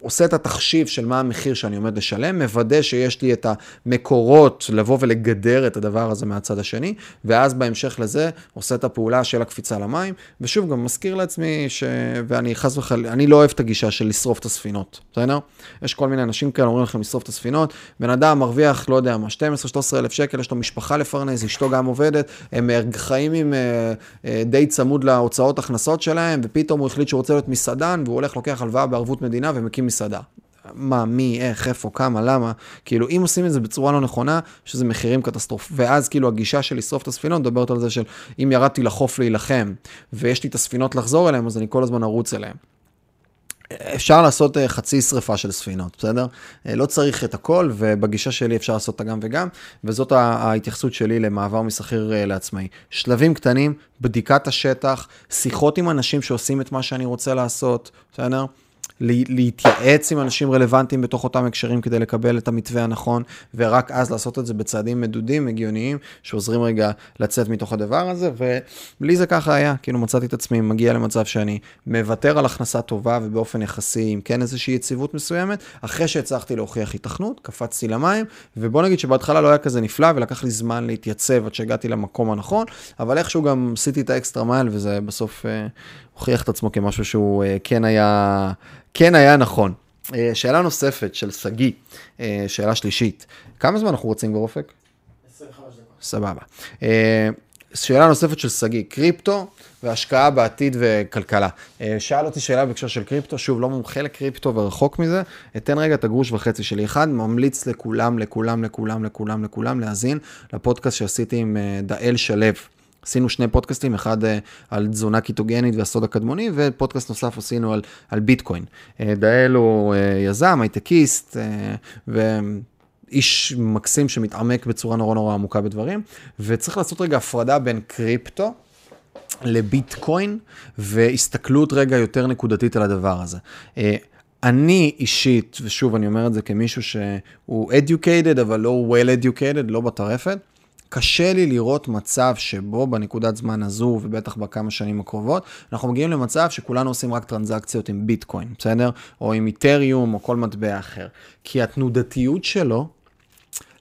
Speaker 1: עושה את התחשיב של מה המחיר שאני עומד לשלם, מוודא שיש לי את המקורות לבוא ולגדר את הדבר הזה מהצד השני, ואז בהמשך לזה עושה את הפעולה של הקפיצה למים, ושוב, גם מזכיר לעצמי ש... ואני חס וחלילה, אני לא אוהב את הגישה של לשרוף את הספינות, בסדר? יש כל מיני אנשים כאלה אומרים לכם לשרוף את הספינות, בן אדם מרוויח, לא יודע מה, 12-13 אלף שקל, יש לו משפחה לפרנס, אשתו גם עובדת, הם חיים עם אה, אה, די צמוד להוצאות הכנסות שלהם, ופתאום הוא החליט שהוא רוצה להיות מסעדן, והוא הולך, לוקח הלוואה בערבות מדינה ומקים מסעדה. מה, מי, איך, איפה, כמה, למה. כאילו, אם עושים את זה בצורה לא נכונה, שזה מחירים קטסטרופ. ואז כאילו הגישה של לשרוף את הספינות מדברת על זה של אם ירדתי לחוף להילחם, ויש לי את הספינות לחזור אליהם, אז אני כל הזמן ארוץ אליהם. אפשר לעשות אה, חצי שריפה של ספינות, בסדר? אה, לא צריך את הכל, ובגישה שלי אפשר לעשות את הגם וגם, וזאת ההתייחסות שלי למעבר משכיר אה, לעצמאי. שלבים קטנים, בדיקת השטח, שיחות עם אנשים שעושים את מה שאני רוצה לעשות, בסדר? להתייעץ עם אנשים רלוונטיים בתוך אותם הקשרים כדי לקבל את המתווה הנכון, ורק אז לעשות את זה בצעדים מדודים, הגיוניים, שעוזרים רגע לצאת מתוך הדבר הזה, ולי זה ככה היה, כאילו מצאתי את עצמי מגיע למצב שאני מוותר על הכנסה טובה ובאופן יחסי עם כן איזושהי יציבות מסוימת, אחרי שהצלחתי להוכיח התכנות, קפצתי למים, ובוא נגיד שבהתחלה לא היה כזה נפלא, ולקח לי זמן להתייצב עד שהגעתי למקום הנכון, אבל איכשהו גם עשיתי את האקסטרה מייל, וזה בסוף אה, הוכיח את עצמו כמשהו שהוא אה, כן היה, כן היה נכון. אה, שאלה נוספת של שגיא, אה, שאלה שלישית. כמה זמן אנחנו רוצים באופק? 25 דקות. סבבה. שאלה נוספת של שגיא, קריפטו והשקעה בעתיד וכלכלה. שאל אותי שאלה בהקשר של קריפטו, שוב, לא מומחה לקריפטו ורחוק מזה, אתן רגע את הגרוש וחצי שלי. אחד, ממליץ לכולם, לכולם, לכולם, לכולם, לכולם להאזין לפודקאסט שעשיתי עם דאל שלו. עשינו שני פודקאסטים, אחד אה, על תזונה קיטוגנית והסוד הקדמוני, ופודקאסט נוסף עשינו על, על ביטקוין. אה, דאל הוא אה, יזם, הייטקיסט, ואיש מקסים שמתעמק בצורה נורא נורא עמוקה בדברים, וצריך לעשות רגע הפרדה בין קריפטו. לביטקוין, והסתכלות רגע יותר נקודתית על הדבר הזה. אני אישית, ושוב, אני אומר את זה כמישהו שהוא educated, אבל לא well educated, לא בטרפת, קשה לי לראות מצב שבו בנקודת זמן הזו, ובטח בכמה שנים הקרובות, אנחנו מגיעים למצב שכולנו עושים רק טרנזקציות עם ביטקוין, בסדר? או עם איתריום, או כל מטבע אחר. כי התנודתיות שלו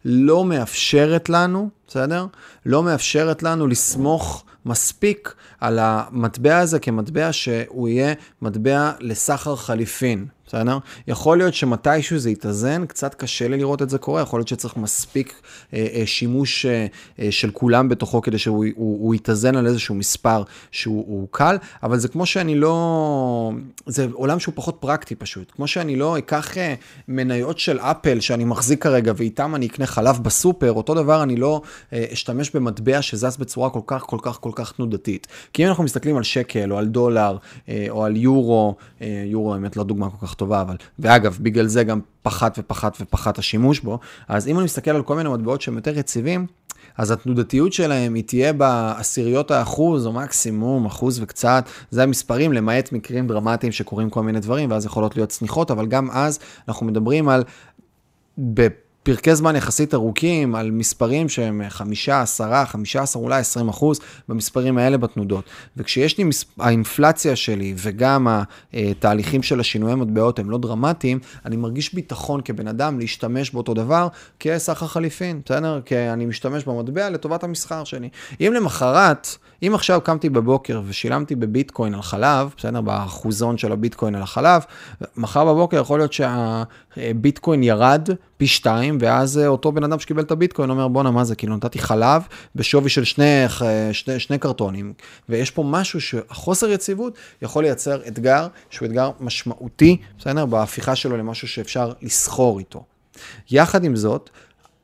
Speaker 1: לא מאפשרת לנו, בסדר? לא מאפשרת לנו לסמוך מספיק על המטבע הזה כמטבע שהוא יהיה מטבע לסחר חליפין, בסדר? יכול להיות שמתישהו זה יתאזן, קצת קשה לי לראות את זה קורה, יכול להיות שצריך מספיק אה, אה, שימוש אה, אה, של כולם בתוכו כדי שהוא הוא, הוא יתאזן על איזשהו מספר שהוא קל, אבל זה כמו שאני לא... זה עולם שהוא פחות פרקטי פשוט. כמו שאני לא אקח אה, מניות של אפל שאני מחזיק כרגע ואיתם אני אקנה חלב בסופר, אותו דבר אני לא אה, אשתמש במטבע שזז בצורה כל כך כל כך כל כך תנודתית. כי אם אנחנו מסתכלים על שקל או על דולר אה, או על יורו, אה, יורו האמת לא דוגמה כל כך טובה, אבל, ואגב, בגלל זה גם פחת ופחת ופחת השימוש בו, אז אם אני מסתכל על כל מיני מטבעות שהם יותר יציבים, אז התנודתיות שלהם היא תהיה בעשיריות האחוז, או מקסימום אחוז וקצת, זה המספרים, למעט מקרים דרמטיים שקורים כל מיני דברים, ואז יכולות להיות צניחות, אבל גם אז אנחנו מדברים על... פרקי זמן יחסית ארוכים, על מספרים שהם 5, 10, 15, אולי 20 אחוז, במספרים האלה בתנודות. וכשיש לי, מס... האינפלציה שלי וגם התהליכים של השינויי מטבעות הם לא דרמטיים, אני מרגיש ביטחון כבן אדם להשתמש באותו דבר כסחר חליפין, בסדר? כי אני משתמש במטבע לטובת המסחר שלי. אם למחרת, אם עכשיו קמתי בבוקר ושילמתי בביטקוין על חלב, בסדר? באחוזון של הביטקוין על החלב, מחר בבוקר יכול להיות שהביטקוין ירד פי שתיים, ואז אותו בן אדם שקיבל את הביטקוין אומר, בואנה, מה זה? כאילו, נתתי חלב בשווי של שני, שני, שני קרטונים, ויש פה משהו שהחוסר יציבות יכול לייצר אתגר שהוא אתגר משמעותי, בסדר? בהפיכה שלו למשהו שאפשר לסחור איתו. יחד עם זאת,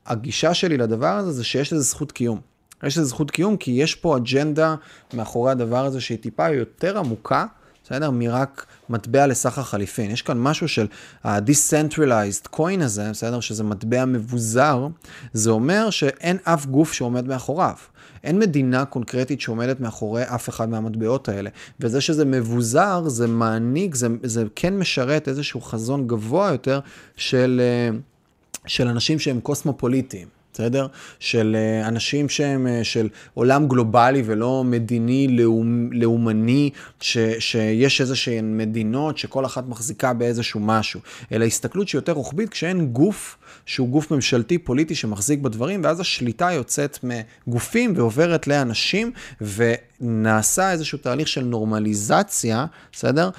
Speaker 1: הגישה שלי לדבר הזה זה שיש לזה זכות קיום. יש לזה זכות קיום כי יש פה אג'נדה מאחורי הדבר הזה שהיא טיפה יותר עמוקה, בסדר? מרק מטבע לסחר חליפין. יש כאן משהו של ה-decentralized coin הזה, בסדר? שזה מטבע מבוזר, זה אומר שאין אף גוף שעומד מאחוריו. אין מדינה קונקרטית שעומדת מאחורי אף אחד מהמטבעות האלה. וזה שזה מבוזר, זה מעניק, זה, זה כן משרת איזשהו חזון גבוה יותר של, אה, של אנשים שהם קוסמופוליטיים. בסדר? של אה, אנשים שהם אה, של עולם גלובלי ולא מדיני, לאומ, לאומני, ש, שיש איזה שהן מדינות שכל אחת מחזיקה באיזשהו משהו, אלא הסתכלות שהיא יותר רוחבית כשאין גוף שהוא גוף ממשלתי פוליטי שמחזיק בדברים, ואז השליטה יוצאת מגופים ועוברת לאנשים, ונעשה איזשהו תהליך של נורמליזציה, בסדר?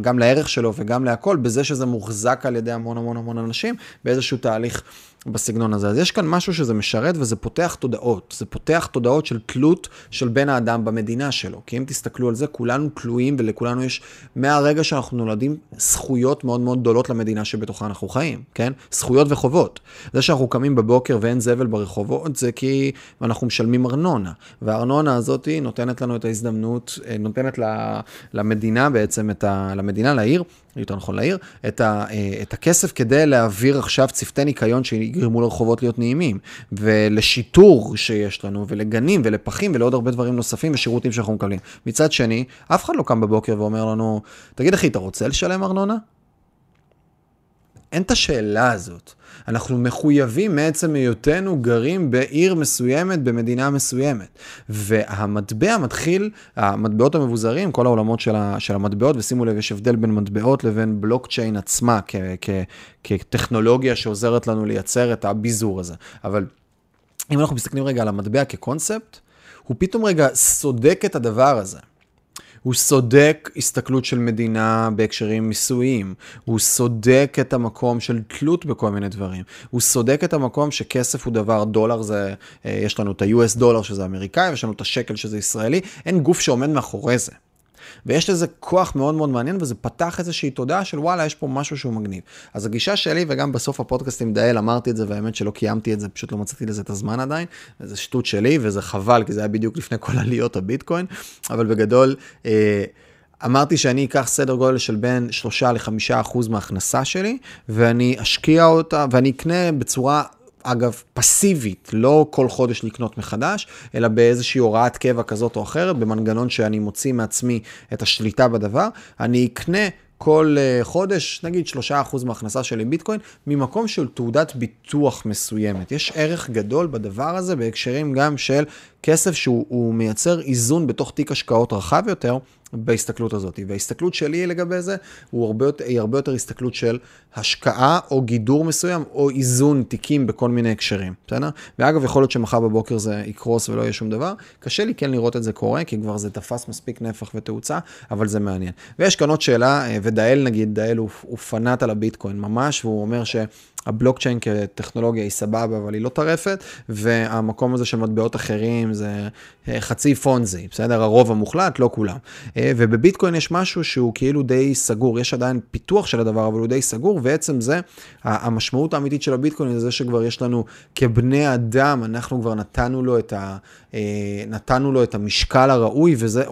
Speaker 1: גם לערך שלו וגם להכל, בזה שזה מוחזק על ידי המון המון המון אנשים, באיזשהו תהליך בסגנון הזה. אז יש כאן משהו שזה משרת וזה פותח תודעות. זה פותח תודעות של תלות של בן האדם במדינה שלו. כי אם תסתכלו על זה, כולנו תלויים ולכולנו יש, מהרגע שאנחנו נולדים, זכויות מאוד מאוד גדולות למדינה שבתוכה אנחנו חיים, כן? זכויות וחובות. זה שאנחנו קמים בבוקר ואין זבל ברחובות, זה כי אנחנו משלמים ארנונה. והארנונה הזאת נותנת לנו את ההזדמנות, אה, נותנת למדינה בעצם, ה, למדינה, לעיר, יותר נכון לעיר, את, ה, אה, את הכסף כדי להעביר עכשיו צוותי ניקיון שיגרמו לרחובות להיות נעימים, ולשיטור שיש לנו, ולגנים, ולפחים, ולעוד הרבה דברים נוספים ושירותים שאנחנו מקבלים. מצד שני, אף אחד לא קם בבוקר ואומר לנו, תגיד אחי, אתה רוצה לשלם ארנונה? אין את השאלה הזאת. אנחנו מחויבים מעצם היותנו גרים בעיר מסוימת, במדינה מסוימת. והמטבע מתחיל, המטבעות המבוזרים, כל העולמות של, ה, של המטבעות, ושימו לב, יש הבדל בין מטבעות לבין בלוקצ'יין עצמה, כ, כ, כטכנולוגיה שעוזרת לנו לייצר את הביזור הזה. אבל אם אנחנו מסתכלים רגע על המטבע כקונספט, הוא פתאום רגע סודק את הדבר הזה. הוא סודק הסתכלות של מדינה בהקשרים מיסויים, הוא סודק את המקום של תלות בכל מיני דברים, הוא סודק את המקום שכסף הוא דבר, דולר זה, אה, יש לנו את ה-US דולר שזה אמריקאי, ויש לנו את השקל שזה ישראלי, אין גוף שעומד מאחורי זה. ויש לזה כוח מאוד מאוד מעניין, וזה פתח איזושהי תודעה של וואלה, יש פה משהו שהוא מגניב. אז הגישה שלי, וגם בסוף הפודקאסט עם דאל אמרתי את זה, והאמת שלא קיימתי את זה, פשוט לא מצאתי לזה את הזמן עדיין, וזה שטות שלי, וזה חבל, כי זה היה בדיוק לפני כל עליות הביטקוין, אבל בגדול, אה, אמרתי שאני אקח סדר גודל של בין 3 ל-5 אחוז מההכנסה שלי, ואני אשקיע אותה, ואני אקנה בצורה אגב, פסיבית, לא כל חודש לקנות מחדש, אלא באיזושהי הוראת קבע כזאת או אחרת, במנגנון שאני מוציא מעצמי את השליטה בדבר, אני אקנה כל uh, חודש, נגיד 3% מההכנסה שלי ביטקוין, ממקום של תעודת ביטוח מסוימת. יש ערך גדול בדבר הזה בהקשרים גם של כסף שהוא מייצר איזון בתוך תיק השקעות רחב יותר, בהסתכלות הזאת. וההסתכלות שלי לגבי זה הוא הרבה, היא הרבה יותר הסתכלות של השקעה או גידור מסוים או איזון תיקים בכל מיני הקשרים, בסדר? ואגב, יכול להיות שמחר בבוקר זה יקרוס ולא יהיה שום דבר. קשה לי כן לראות את זה קורה, כי כבר זה תפס מספיק נפח ותאוצה, אבל זה מעניין. ויש כאן עוד שאלה, אה, ודאל נגיד, דאל הוא, הוא פנאט על הביטקוין ממש, והוא אומר ש... הבלוקצ'יין כטכנולוגיה היא סבבה, אבל היא לא טרפת, והמקום הזה של מטבעות אחרים זה אה, חצי פונזי, בסדר? הרוב המוחלט, לא כולם. אה, ובביטקוין יש משהו שהוא כאילו די סגור, יש עדיין פיתוח של הדבר, אבל הוא די סגור, ועצם זה, המשמעות האמיתית של הביטקוין זה שכבר יש לנו כבני אדם, אנחנו כבר נתנו לו את, ה, אה, נתנו לו את המשקל הראוי, וזה...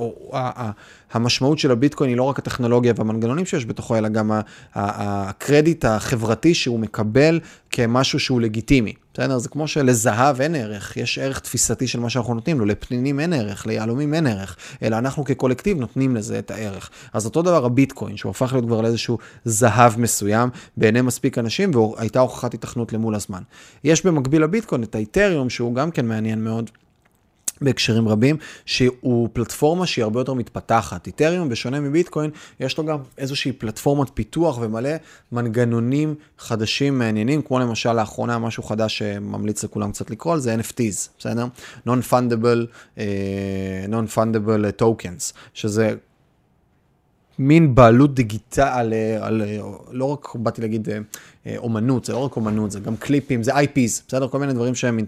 Speaker 1: המשמעות של הביטקוין היא לא רק הטכנולוגיה והמנגנונים שיש בתוכו, אלא גם הקרדיט החברתי שהוא מקבל כמשהו שהוא לגיטימי. בסדר? זה כמו שלזהב אין ערך, יש ערך תפיסתי של מה שאנחנו נותנים לו, לפנינים אין ערך, ליהלומים אין ערך, אלא אנחנו כקולקטיב נותנים לזה את הערך. אז אותו דבר הביטקוין, שהוא הפך להיות כבר לאיזשהו זהב מסוים בעיני מספיק אנשים, והייתה הוכחת התכנות למול הזמן. יש במקביל לביטקוין את האיתריום, שהוא גם כן מעניין מאוד. בהקשרים רבים, שהוא פלטפורמה שהיא הרבה יותר מתפתחת. איתריום, בשונה מביטקוין, יש לו גם איזושהי פלטפורמת פיתוח ומלא מנגנונים חדשים מעניינים, כמו למשל לאחרונה משהו חדש שממליץ לכולם קצת לקרוא על זה, NFTs, בסדר? Non-Fundable, uh, Non-Fundable Tokens, שזה מין בעלות דיגיטל, על, על, לא רק באתי להגיד אה, אה, אומנות, זה לא רק אומנות, זה גם קליפים, זה IPs, בסדר? כל מיני דברים שהם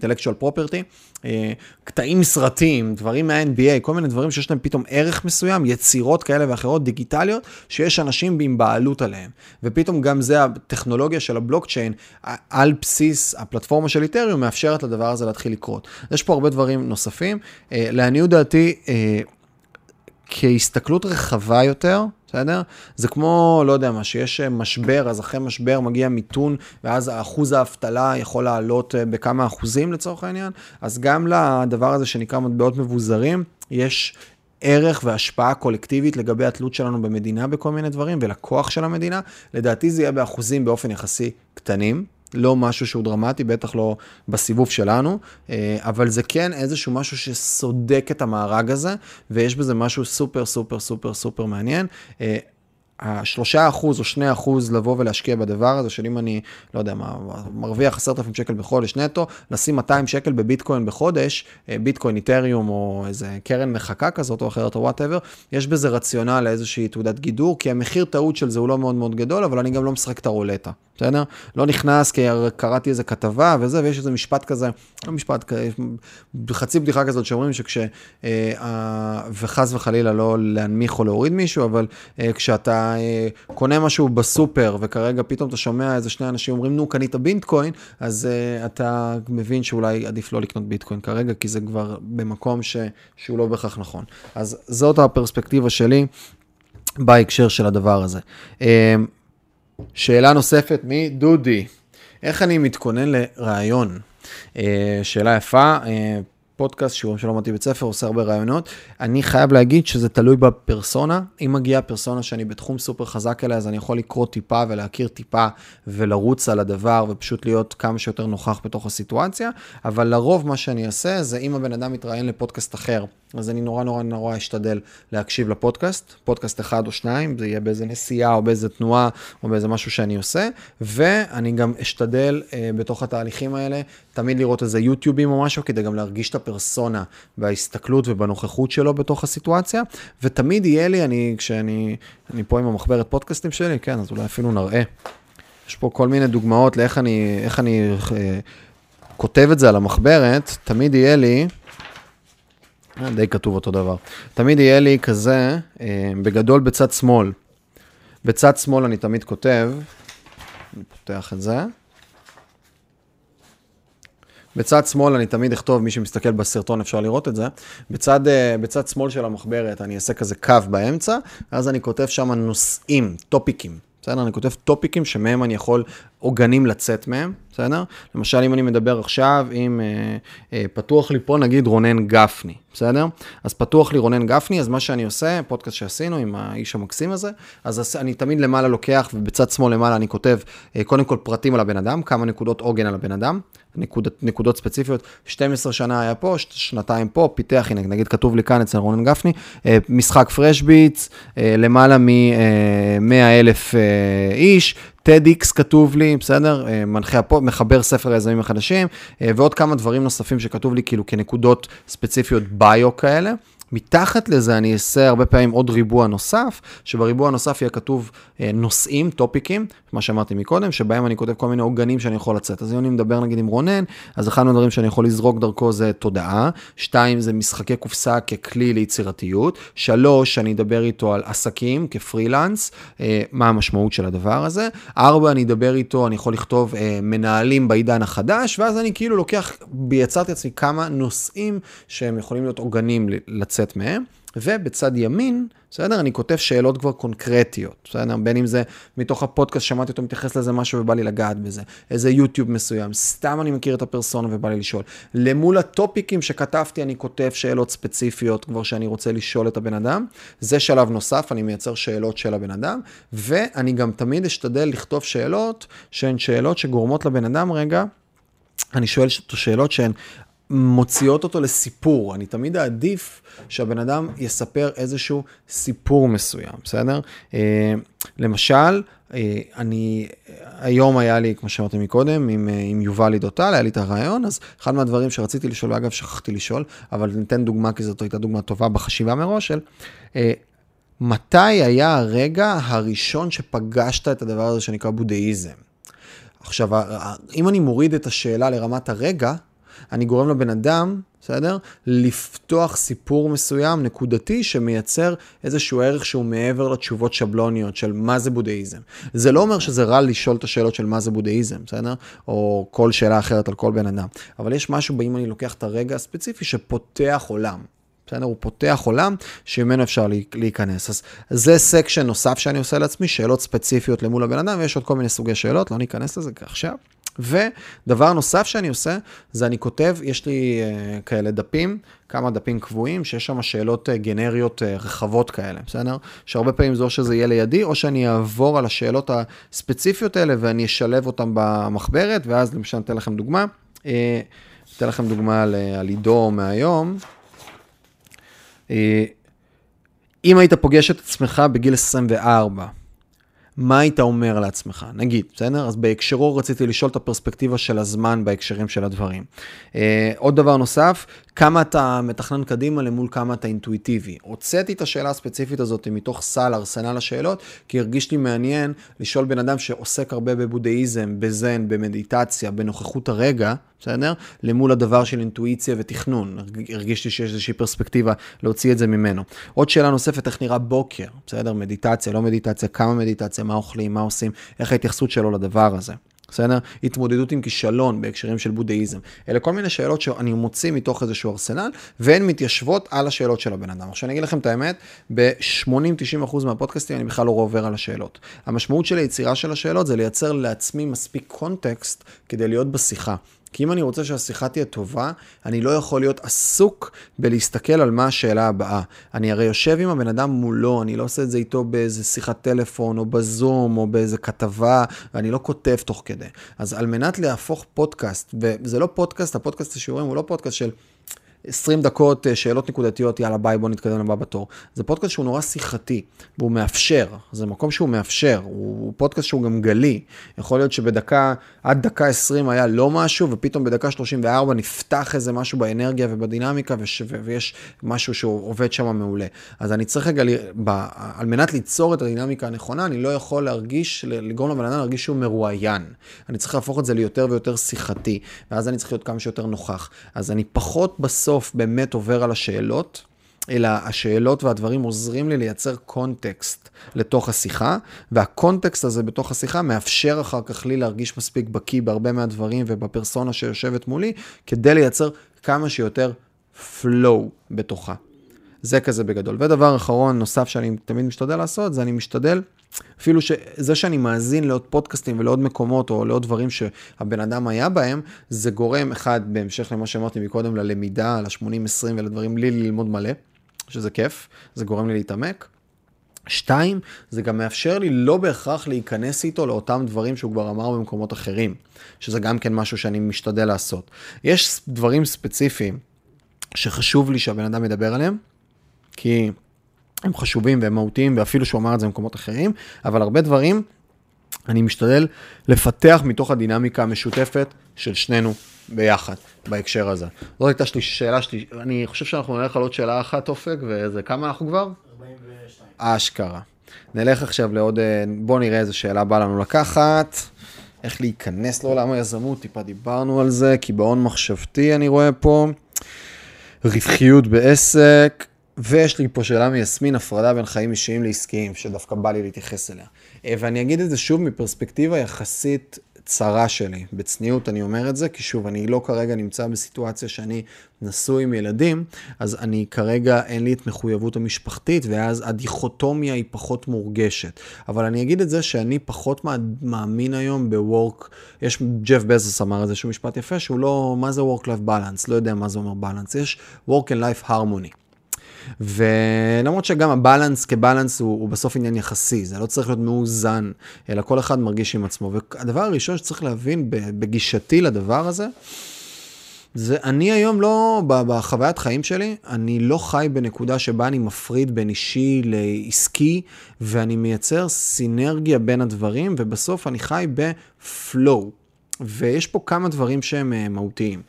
Speaker 1: property, אה, קטעים מסרטים, דברים מה-NBA, כל מיני דברים שיש להם פתאום ערך מסוים, יצירות כאלה ואחרות דיגיטליות, שיש אנשים עם בעלות עליהם. ופתאום גם זה הטכנולוגיה של הבלוקצ'יין, על בסיס הפלטפורמה של איתריום, מאפשרת לדבר הזה להתחיל לקרות. יש פה הרבה דברים נוספים. לעניות דעתי, כהסתכלות רחבה יותר, בסדר? זה כמו, לא יודע מה, שיש אה, משבר, אז אחרי משבר מגיע מיתון, ואז אחוז האבטלה יכול לעלות אה, בכמה אחוזים לצורך העניין. אז גם לדבר הזה שנקרא מטבעות מבוזרים, יש ערך והשפעה קולקטיבית לגבי התלות שלנו במדינה בכל מיני דברים, ולכוח של המדינה. לדעתי זה יהיה באחוזים באופן יחסי קטנים, לא משהו שהוא דרמטי, בטח לא בסיבוב שלנו, אה, אבל זה כן איזשהו משהו שסודק את המארג הזה, ויש בזה משהו super super super super מעניין. השלושה אחוז או שני אחוז לבוא ולהשקיע בדבר הזה, של אם אני, לא יודע מה, מרוויח עשרת אלפים שקל בחודש נטו, לשים 200 שקל בביטקוין בחודש, אה, ביטקוין, איתריום או איזה קרן מחקה כזאת או אחרת או whatever, יש בזה רציונל לאיזושהי תעודת גידור, כי המחיר טעות של זה הוא לא מאוד מאוד גדול, אבל אני גם לא משחק את הרולטה. בסדר? לא נכנס כי קראתי איזה כתבה וזה, ויש איזה משפט כזה, לא משפט, חצי בדיחה כזאת שאומרים שכש... אה, וחס וחלילה לא להנמיך או להוריד מישהו, אבל אה, אה, קונה משהו בסופר וכרגע פתאום אתה שומע איזה שני אנשים אומרים, נו, קנית ביטקוין, אז אתה מבין שאולי עדיף לא לקנות ביטקוין כרגע, כי זה כבר במקום ש... שהוא לא בהכרח נכון. אז זאת הפרספקטיבה שלי בהקשר של הדבר הזה. שאלה נוספת מדודי, איך אני מתכונן לרעיון? אה, שאלה יפה, אה, פודקאסט, שיעורים שלא למדתי בית ספר, עושה הרבה רעיונות. אני חייב להגיד שזה תלוי בפרסונה. אם מגיעה פרסונה שאני בתחום סופר חזק אליה, אז אני יכול לקרוא טיפה ולהכיר טיפה ולרוץ על הדבר ופשוט להיות כמה שיותר נוכח בתוך הסיטואציה. אבל לרוב מה שאני אעשה זה אם הבן אדם מתראיין לפודקאסט אחר, אז אני נורא נורא נורא אשתדל להקשיב לפודקאסט, פודקאסט אחד או שניים, זה יהיה באיזה נסיעה או באיזה תנועה או באיזה משהו שאני עושה, ואני גם אשתדל אה, בתוך התהליכים האלה תמיד לראות איזה יוטיובים או משהו כדי גם להרגיש את הפרסונה בהסתכלות ובנוכחות שלו בתוך הסיטואציה, ותמיד יהיה לי, אני, כשאני אני פה עם המחברת פודקאסטים שלי, כן, אז אולי אפילו נראה. יש פה כל מיני דוגמאות לאיך אני, איך אני אה, כותב את זה על המחברת, תמיד יהיה לי... אה, די כתוב אותו דבר. תמיד יהיה לי כזה, אה, בגדול בצד שמאל. בצד שמאל אני תמיד כותב, אני פותח את זה. בצד שמאל אני תמיד אכתוב, מי שמסתכל בסרטון אפשר לראות את זה, בצד, אה, בצד שמאל של המחברת אני אעשה כזה קו באמצע, ואז אני כותב שם נושאים, טופיקים. בסדר? אני כותב טופיקים שמהם אני יכול עוגנים לצאת מהם, בסדר? למשל, אם אני מדבר עכשיו עם, אה, אה, פתוח לי פה נגיד רונן גפני, בסדר? אז פתוח לי רונן גפני, אז מה שאני עושה, פודקאסט שעשינו עם האיש המקסים הזה, אז אני תמיד למעלה לוקח, ובצד שמאל למעלה אני כותב אה, קודם כל פרטים על הבן אדם, כמה נקודות עוגן על הבן אדם, נקוד, נקודות ספציפיות, 12 שנה היה פה, שנתיים פה, פיתח, הנה נגיד כתוב לי כאן אצל רונן גפני, אה, משחק פרש ביטס, אה, למעלה מ-100 אלף איש, TEDx כתוב לי, בסדר? מנחה פה, מחבר ספר היזמים החדשים, ועוד כמה דברים נוספים שכתוב לי כאילו כנקודות ספציפיות ביו כאלה. מתחת לזה אני אעשה הרבה פעמים עוד ריבוע נוסף, שבריבוע הנוסף יהיה כתוב אה, נושאים, טופיקים, מה שאמרתי מקודם, שבהם אני כותב כל מיני עוגנים שאני יכול לצאת. אז אם אני מדבר נגיד עם רונן, אז אחד מהדברים שאני יכול לזרוק דרכו זה תודעה, שתיים זה משחקי קופסה ככלי ליצירתיות, שלוש, אני אדבר איתו על עסקים כפרילנס, אה, מה המשמעות של הדבר הזה, ארבע, אני אדבר איתו, אני יכול לכתוב אה, מנהלים בעידן החדש, ואז אני כאילו לוקח, יצרתי לעצמי כמה נושאים שהם יכולים להיות עוגנים לצאת. לצאת מהם, ובצד ימין, בסדר? אני כותב שאלות כבר קונקרטיות, בסדר? בין אם זה מתוך הפודקאסט, שמעתי אותו מתייחס לזה משהו ובא לי לגעת בזה, איזה יוטיוב מסוים, סתם אני מכיר את הפרסונה ובא לי לשאול. למול הטופיקים שכתבתי, אני כותב שאלות ספציפיות כבר שאני רוצה לשאול את הבן אדם. זה שלב נוסף, אני מייצר שאלות של הבן אדם, ואני גם תמיד אשתדל לכתוב שאלות שהן שאלות שגורמות לבן אדם, רגע, אני שואל שאלות שהן מוציאות אותו לסיפור. אני תמיד אעדיף שהבן אדם יספר איזשהו סיפור מסוים, בסדר? אה, למשל, אה, אני, היום היה לי, כמו שאמרתי מקודם, עם, אה, עם יובל עידותל, היה לי את הרעיון, אז אחד מהדברים שרציתי לשאול, ואגב, שכחתי לשאול, אבל ניתן דוגמה, כי זאת הייתה דוגמה טובה בחשיבה מראש, של מתי היה הרגע הראשון שפגשת את הדבר הזה שנקרא בודהיזם? עכשיו, אם אני מוריד את השאלה לרמת הרגע, אני גורם לבן אדם, בסדר? לפתוח סיפור מסוים, נקודתי, שמייצר איזשהו ערך שהוא מעבר לתשובות שבלוניות של מה זה בודהיזם. זה לא אומר שזה רע לשאול את השאלות של מה זה בודהיזם, בסדר? או כל שאלה אחרת על כל בן אדם. אבל יש משהו, אם אני לוקח את הרגע הספציפי, שפותח עולם. בסדר? הוא פותח עולם שממנו אפשר להיכנס. אז זה section נוסף שאני עושה לעצמי, שאלות ספציפיות למול הבן אדם, ויש עוד כל מיני סוגי שאלות, לא ניכנס לזה עכשיו. ודבר נוסף שאני עושה, זה אני כותב, יש לי uh, כאלה דפים, כמה דפים קבועים, שיש שם שאלות uh, גנריות uh, רחבות כאלה, בסדר? שהרבה פעמים זה או שזה יהיה לידי, או שאני אעבור על השאלות הספציפיות האלה ואני אשלב אותן במחברת, ואז למשל אתן לכם דוגמה. Uh, אתן לכם דוגמה על, על עידו מהיום. Uh, אם היית פוגש את עצמך בגיל 24, מה היית אומר לעצמך? נגיד, בסדר? אז בהקשרו רציתי לשאול את הפרספקטיבה של הזמן בהקשרים של הדברים. אה, עוד דבר נוסף, כמה אתה מתכנן קדימה למול כמה אתה אינטואיטיבי. הוצאתי את השאלה הספציפית הזאת מתוך סל ארסנל השאלות, כי הרגיש לי מעניין לשאול בן אדם שעוסק הרבה בבודהיזם, בזן, במדיטציה, בנוכחות הרגע, בסדר? למול הדבר של אינטואיציה ותכנון. הרגיש לי שיש איזושהי פרספקטיבה להוציא את זה ממנו. עוד שאלה נוספת, איך נראה בוקר, בסדר? מדיטציה, לא מדיטציה, כמה מדיטציה, מה אוכלים, מה עושים, איך ההתייחסות שלו לדבר הזה. בסדר? התמודדות עם כישלון בהקשרים של בודהיזם. אלה כל מיני שאלות שאני מוציא מתוך איזשהו ארסנל, והן מתיישבות על השאלות של הבן אדם. עכשיו אני אגיד לכם את האמת, ב-80-90% מהפודקאסטים אני בכלל לא עובר על השאלות. המשמעות של היצירה של השאלות זה לייצר לעצמי מספיק קונטקסט כדי להיות בשיחה. כי אם אני רוצה שהשיחה תהיה טובה, אני לא יכול להיות עסוק בלהסתכל על מה השאלה הבאה. אני הרי יושב עם הבן אדם מולו, אני לא עושה את זה איתו באיזה שיחת טלפון, או בזום, או באיזה כתבה, ואני לא כותב תוך כדי. אז על מנת להפוך פודקאסט, וזה לא פודקאסט, הפודקאסט השיעורים הוא לא פודקאסט של... 20 דקות אה, שאלות נקודתיות, יאללה ביי, בוא נתקדם לבא בתור. זה פודקאסט שהוא נורא שיחתי, והוא מאפשר, זה מקום שהוא מאפשר, הוא פודקאסט שהוא גם גלי. יכול להיות שבדקה, עד דקה 20 היה לא משהו, ופתאום בדקה 34 נפתח איזה משהו באנרגיה ובדינמיקה, וש, ויש משהו שהוא עובד שם מעולה. אז אני צריך רגע, ב, על מנת ליצור את הדינמיקה הנכונה, אני לא יכול להרגיש, לגרום לבן אדם להרגיש שהוא מרואיין. אני צריך להפוך את זה ליותר ויותר שיחתי, ואז אני צריך להיות כמה שיותר נוכח. אז אני פחות בסוף... בסוף באמת עובר על השאלות, אלא השאלות והדברים עוזרים לי לייצר קונטקסט לתוך השיחה, והקונטקסט הזה בתוך השיחה מאפשר אחר כך לי להרגיש מספיק בקיא בהרבה מהדברים ובפרסונה שיושבת מולי, כדי לייצר כמה שיותר flow בתוכה. זה כזה בגדול. ודבר אחרון נוסף שאני תמיד משתדל לעשות, זה אני משתדל אפילו שזה שאני מאזין לעוד פודקאסטים ולעוד מקומות או לעוד דברים שהבן אדם היה בהם, זה גורם, אחד, בהמשך למה שאמרתי מקודם, ללמידה, ל-80-20 ולדברים, לי ללמוד מלא, שזה כיף, זה גורם לי להתעמק. שתיים, זה גם מאפשר לי לא בהכרח להיכנס איתו לאותם דברים שהוא כבר אמר במקומות אחרים, שזה גם כן משהו שאני משתדל לעשות. יש דברים ספציפיים שחשוב לי שהבן אדם ידבר עליהם, כי הם חשובים והם מהותיים, ואפילו שהוא אמר את זה במקומות אחרים, אבל הרבה דברים אני משתדל לפתח מתוך הדינמיקה המשותפת של שנינו ביחד, בהקשר הזה. זאת הייתה שלי, שאלה שלי, אני חושב שאנחנו נלך על עוד שאלה אחת, אופק, וזה כמה אנחנו כבר? 42. אשכרה. נלך עכשיו לעוד, אה, בואו נראה איזה שאלה בא לנו לקחת. איך להיכנס לעולם היזמות, טיפה דיברנו על זה, קיבעון מחשבתי אני רואה פה. רווחיות בעסק, ויש לי פה שאלה מיסמין, הפרדה בין חיים אישיים לעסקיים, שדווקא בא לי להתייחס אליה. אה, ואני אגיד את זה שוב מפרספקטיבה יחסית צרה שלי. בצניעות אני אומר את זה, כי שוב, אני לא כרגע נמצא בסיטואציה שאני נשוי עם ילדים, אז אני כרגע אין לי את מחויבות המשפחתית, ואז הדיכוטומיה היא פחות מורגשת. אבל אני אגיד את זה שאני פחות מאמין היום ב-work, יש, ג'ף בזוס אמר איזשהו משפט יפה, שהוא לא, מה זה work-life balance? לא יודע מה זה אומר balance, יש work and life harmony. ולמרות שגם הבלנס כבלנס הוא, הוא בסוף עניין יחסי, זה לא צריך להיות מאוזן, אלא כל אחד מרגיש עם עצמו. והדבר הראשון שצריך להבין בגישתי לדבר הזה, זה אני היום לא, בחוויית חיים שלי, אני לא חי בנקודה שבה אני מפריד בין אישי לעסקי, ואני מייצר סינרגיה בין הדברים, ובסוף אני חי בפלואו. ויש פה כמה דברים שהם אה, מהותיים.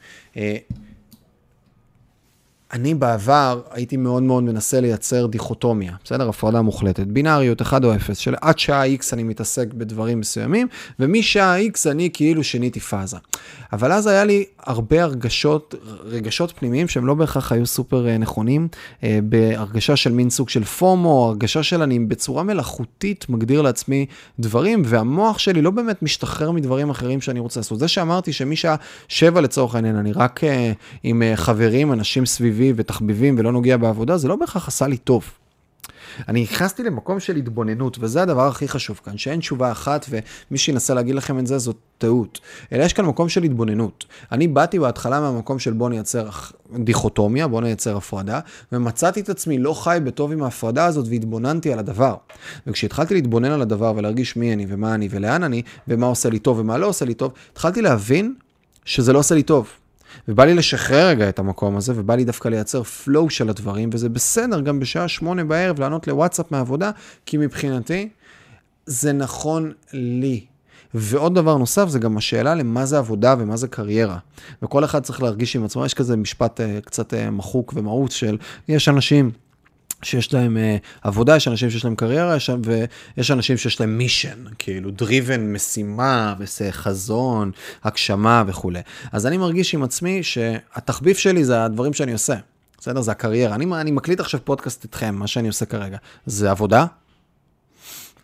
Speaker 1: אני בעבר הייתי מאוד מאוד מנסה לייצר דיכוטומיה, בסדר? הפרדה מוחלטת, בינאריות 1 או 0, של עד שעה X אני מתעסק בדברים מסוימים, ומשעה X אני כאילו שיניתי פאזה. אבל אז היה לי הרבה הרגשות, רגשות פנימיים שהם לא בהכרח היו סופר אה, נכונים, אה, בהרגשה של מין סוג של פומו, הרגשה של אני בצורה מלאכותית מגדיר לעצמי דברים, והמוח שלי לא באמת משתחרר מדברים אחרים שאני רוצה לעשות. זה שאמרתי שמשעה 7 לצורך העניין, אני רק אה, עם חברים, אנשים סביבי, סביב ותחביבים ולא נוגע בעבודה, זה לא בהכרח עשה לי טוב. אני נכנסתי למקום של התבוננות, וזה הדבר הכי חשוב כאן, שאין תשובה אחת, ומי שינסה להגיד לכם את זה, זאת טעות. אלא יש כאן מקום של התבוננות. אני באתי בהתחלה מהמקום של בוא נייצר דיכוטומיה, בוא נייצר הפרדה, ומצאתי את עצמי לא חי בטוב עם ההפרדה הזאת, והתבוננתי על הדבר. וכשהתחלתי להתבונן על הדבר ולהרגיש מי אני ומה אני ולאן אני, ומה עושה לי טוב ומה לא עושה לי טוב, התחלתי להבין שזה לא עושה לי טוב. ובא לי לשחרר רגע את המקום הזה, ובא לי דווקא לייצר flow של הדברים, וזה בסדר גם בשעה שמונה בערב לענות לוואטסאפ מהעבודה, כי מבחינתי, זה נכון לי. ועוד דבר נוסף, זה גם השאלה למה זה עבודה ומה זה קריירה. וכל אחד צריך להרגיש עם עצמו, יש כזה משפט uh, קצת uh, מחוק ומהות של, יש אנשים שיש להם uh, עבודה, יש אנשים שיש להם קריירה, יש, ויש אנשים שיש להם מישן, כאילו driven משימה, חזון, הגשמה וכולי. אז אני מרגיש עם עצמי שהתחביב שלי זה הדברים שאני עושה. בסדר? זה הקריירה. אני, אני מקליט עכשיו פודקאסט איתכם, מה שאני עושה כרגע. זה עבודה?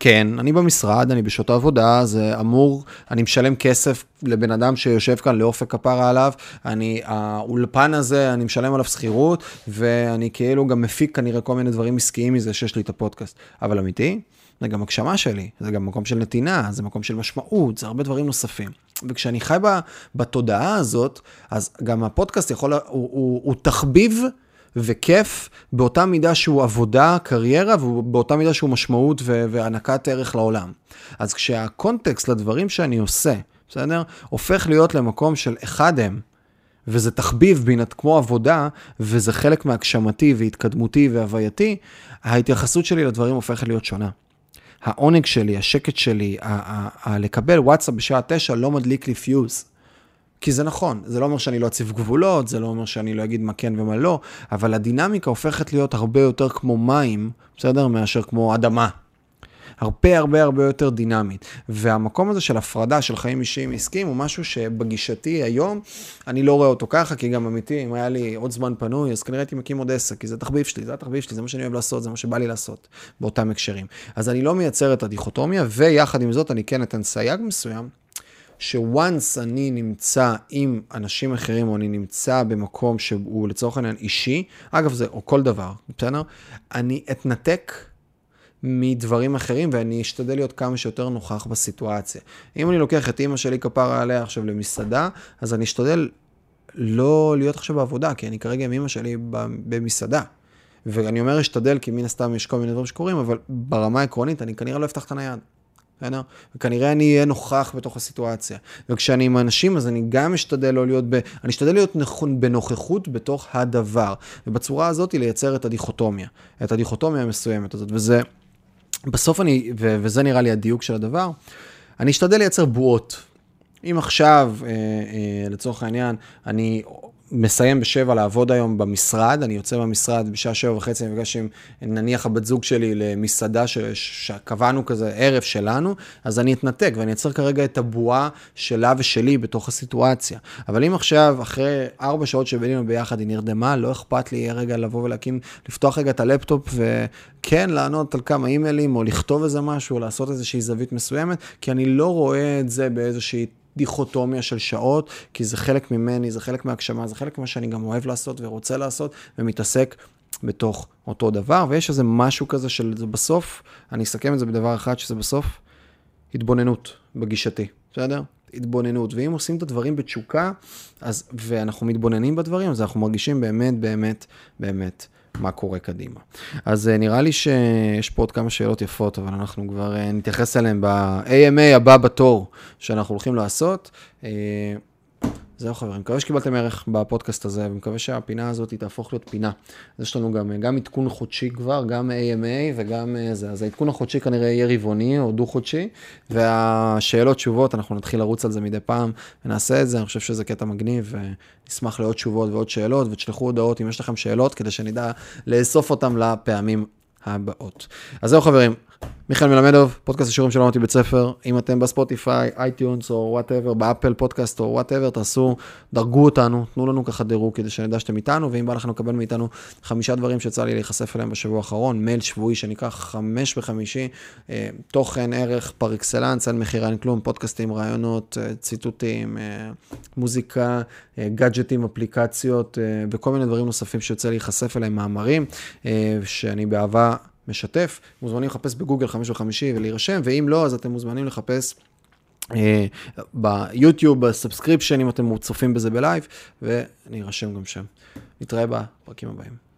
Speaker 1: כן, אני במשרד, אני בשעות העבודה, זה אמור, אני משלם כסף לבן אדם שיושב כאן לאופק כפרה עליו, אני, האולפן הזה, אני משלם עליו שכירות, ואני כאילו גם מפיק כנראה כל מיני דברים עסקיים מזה שיש לי את הפודקאסט. אבל אמיתי, זה גם הגשמה שלי, זה גם מקום של נתינה, זה מקום של משמעות, זה הרבה דברים נוספים. וכשאני חי בתודעה הזאת, אז גם הפודקאסט יכול, הוא, הוא, הוא תחביב וכיף באותה מידה שהוא עבודה, קריירה, ובאותה מידה שהוא משמעות והענקת ערך לעולם. אז כשהקונטקסט לדברים שאני עושה, בסדר? הופך להיות למקום של אחד הם, וזה תחביב בינת כמו עבודה, וזה חלק מהגשמתי והתקדמותי והווייתי, ההתייחסות שלי לדברים הופכת להיות שונה. העונג שלי, השקט שלי, לקבל וואטסאפ בשעה תשע לא מדליק לי פיוז. כי זה נכון, זה לא אומר שאני לא אציב גבולות, זה לא אומר שאני לא אגיד מה כן ומה לא, אבל הדינמיקה הופכת להיות הרבה יותר כמו מים, בסדר? מאשר כמו אדמה. הרבה הרבה הרבה יותר דינמית. והמקום הזה של הפרדה של חיים אישיים עסקיים הוא משהו שבגישתי היום, אני לא רואה אותו ככה, כי גם אמיתי, אם היה לי עוד זמן פנוי, אז כנראה הייתי מקים עוד עסק, כי זה התחביב שלי, זה התחביב שלי, זה מה שאני אוהב לעשות, זה מה שבא לי לעשות באותם הקשרים. אז אני לא מייצר את הדיכוטומיה, ויחד עם זאת אני כן אתן סייג מסוים. שוואנס אני נמצא עם אנשים אחרים, או אני נמצא במקום שהוא לצורך העניין אישי, אגב זה, או כל דבר, בסדר? אני אתנתק מדברים אחרים, ואני אשתדל להיות כמה שיותר נוכח בסיטואציה. אם אני לוקח את אימא שלי כפרה עליה עכשיו למסעדה, אז אני אשתדל לא להיות עכשיו בעבודה, כי אני כרגע עם אימא שלי במסעדה. ואני אומר אשתדל, כי מן הסתם יש כל מיני דברים שקורים, אבל ברמה העקרונית אני כנראה לא אפתח את הנייד. בסדר? וכנראה אני אהיה נוכח בתוך הסיטואציה. וכשאני עם אנשים, אז אני גם אשתדל לא להיות ב... אני אשתדל להיות נכון, בנוכחות בתוך הדבר. ובצורה הזאת לייצר את הדיכוטומיה. את הדיכוטומיה המסוימת הזאת. וזה, בסוף אני, ו, וזה נראה לי הדיוק של הדבר, אני אשתדל לייצר בועות. אם עכשיו, אה, אה, לצורך העניין, אני מסיים בשבע לעבוד היום במשרד, אני יוצא במשרד בשעה שבע וחצי, אני מפגש עם נניח הבת זוג שלי למסעדה ש... שקבענו כזה ערב שלנו, אז אני אתנתק ואני אצר כרגע את הבועה שלה ושלי בתוך הסיטואציה. אבל אם עכשיו, אחרי ארבע שעות שבילינו ביחד, היא נרדמה, לא אכפת לי רגע לבוא ולהקים, לפתוח רגע את הלפטופ וכן לענות על כמה אימיילים, או לכתוב איזה משהו, או לעשות איזושהי זווית מסוימת, כי אני לא רואה את זה באיזושהי... דיכוטומיה של שעות, כי זה חלק ממני, זה חלק מהגשמה, זה חלק ממה שאני גם אוהב לעשות ורוצה לעשות, ומתעסק בתוך אותו דבר, ויש איזה משהו כזה של זה בסוף, אני אסכם את זה בדבר אחד, שזה בסוף התבוננות בגישתי, בסדר? התבוננות, ואם עושים את הדברים בתשוקה, אז, ואנחנו מתבוננים בדברים, אז אנחנו מרגישים באמת, באמת, באמת מה קורה קדימה. אז אה, נראה לי שיש פה עוד כמה שאלות יפות, אבל אנחנו כבר אה, נתייחס אליהן ב-AMA הבא בתור שאנחנו הולכים לעשות. אה, זהו חברים, מקווה שקיבלתם ערך בפודקאסט הזה, ומקווה שהפינה הזאת תהפוך להיות פינה. אז יש לנו גם, גם עדכון חודשי כבר, גם AMA וגם זה. אז העדכון החודשי כנראה יהיה רבעוני או דו-חודשי, והשאלות, תשובות, אנחנו נתחיל לרוץ על זה מדי פעם, ונעשה את זה, אני חושב שזה קטע מגניב, ונשמח לעוד תשובות ועוד שאלות, ותשלחו הודעות אם יש לכם שאלות, כדי שנדע לאסוף אותם לפעמים הבאות. אז זהו חברים, מיכאל מלמדוב, פודקאסט השיעורים שלא למדתי בבית ספר. אם אתם בספוטיפיי, אייטיונס או whatever, באפל פודקאסט או whatever, תעשו, דרגו אותנו, תנו לנו ככה דירוג כדי שנדע שאתם איתנו, ואם בא לכם לקבל מאיתנו חמישה דברים שיצא לי להיחשף אליהם בשבוע האחרון, מייל שבועי שנקרא חמש בחמישי, אה, תוכן, ערך, פר אקסלנס, אין מכירה, אין כלום, פודקאסטים, רעיונות, אה, ציטוטים, אה, מוזיקה, גאדג'טים, אפליקציות וכל מיני דברים נוספים שיוצא להיחשף אליהם, מאמרים, שאני באהבה... משתף, מוזמנים לחפש בגוגל חמש וחמישי ולהירשם, ואם לא, אז אתם מוזמנים לחפש אה, ביוטיוב, ב subscription, אם אתם צופים בזה ב live, ולהירשם גם שם. נתראה בפרקים הבאים.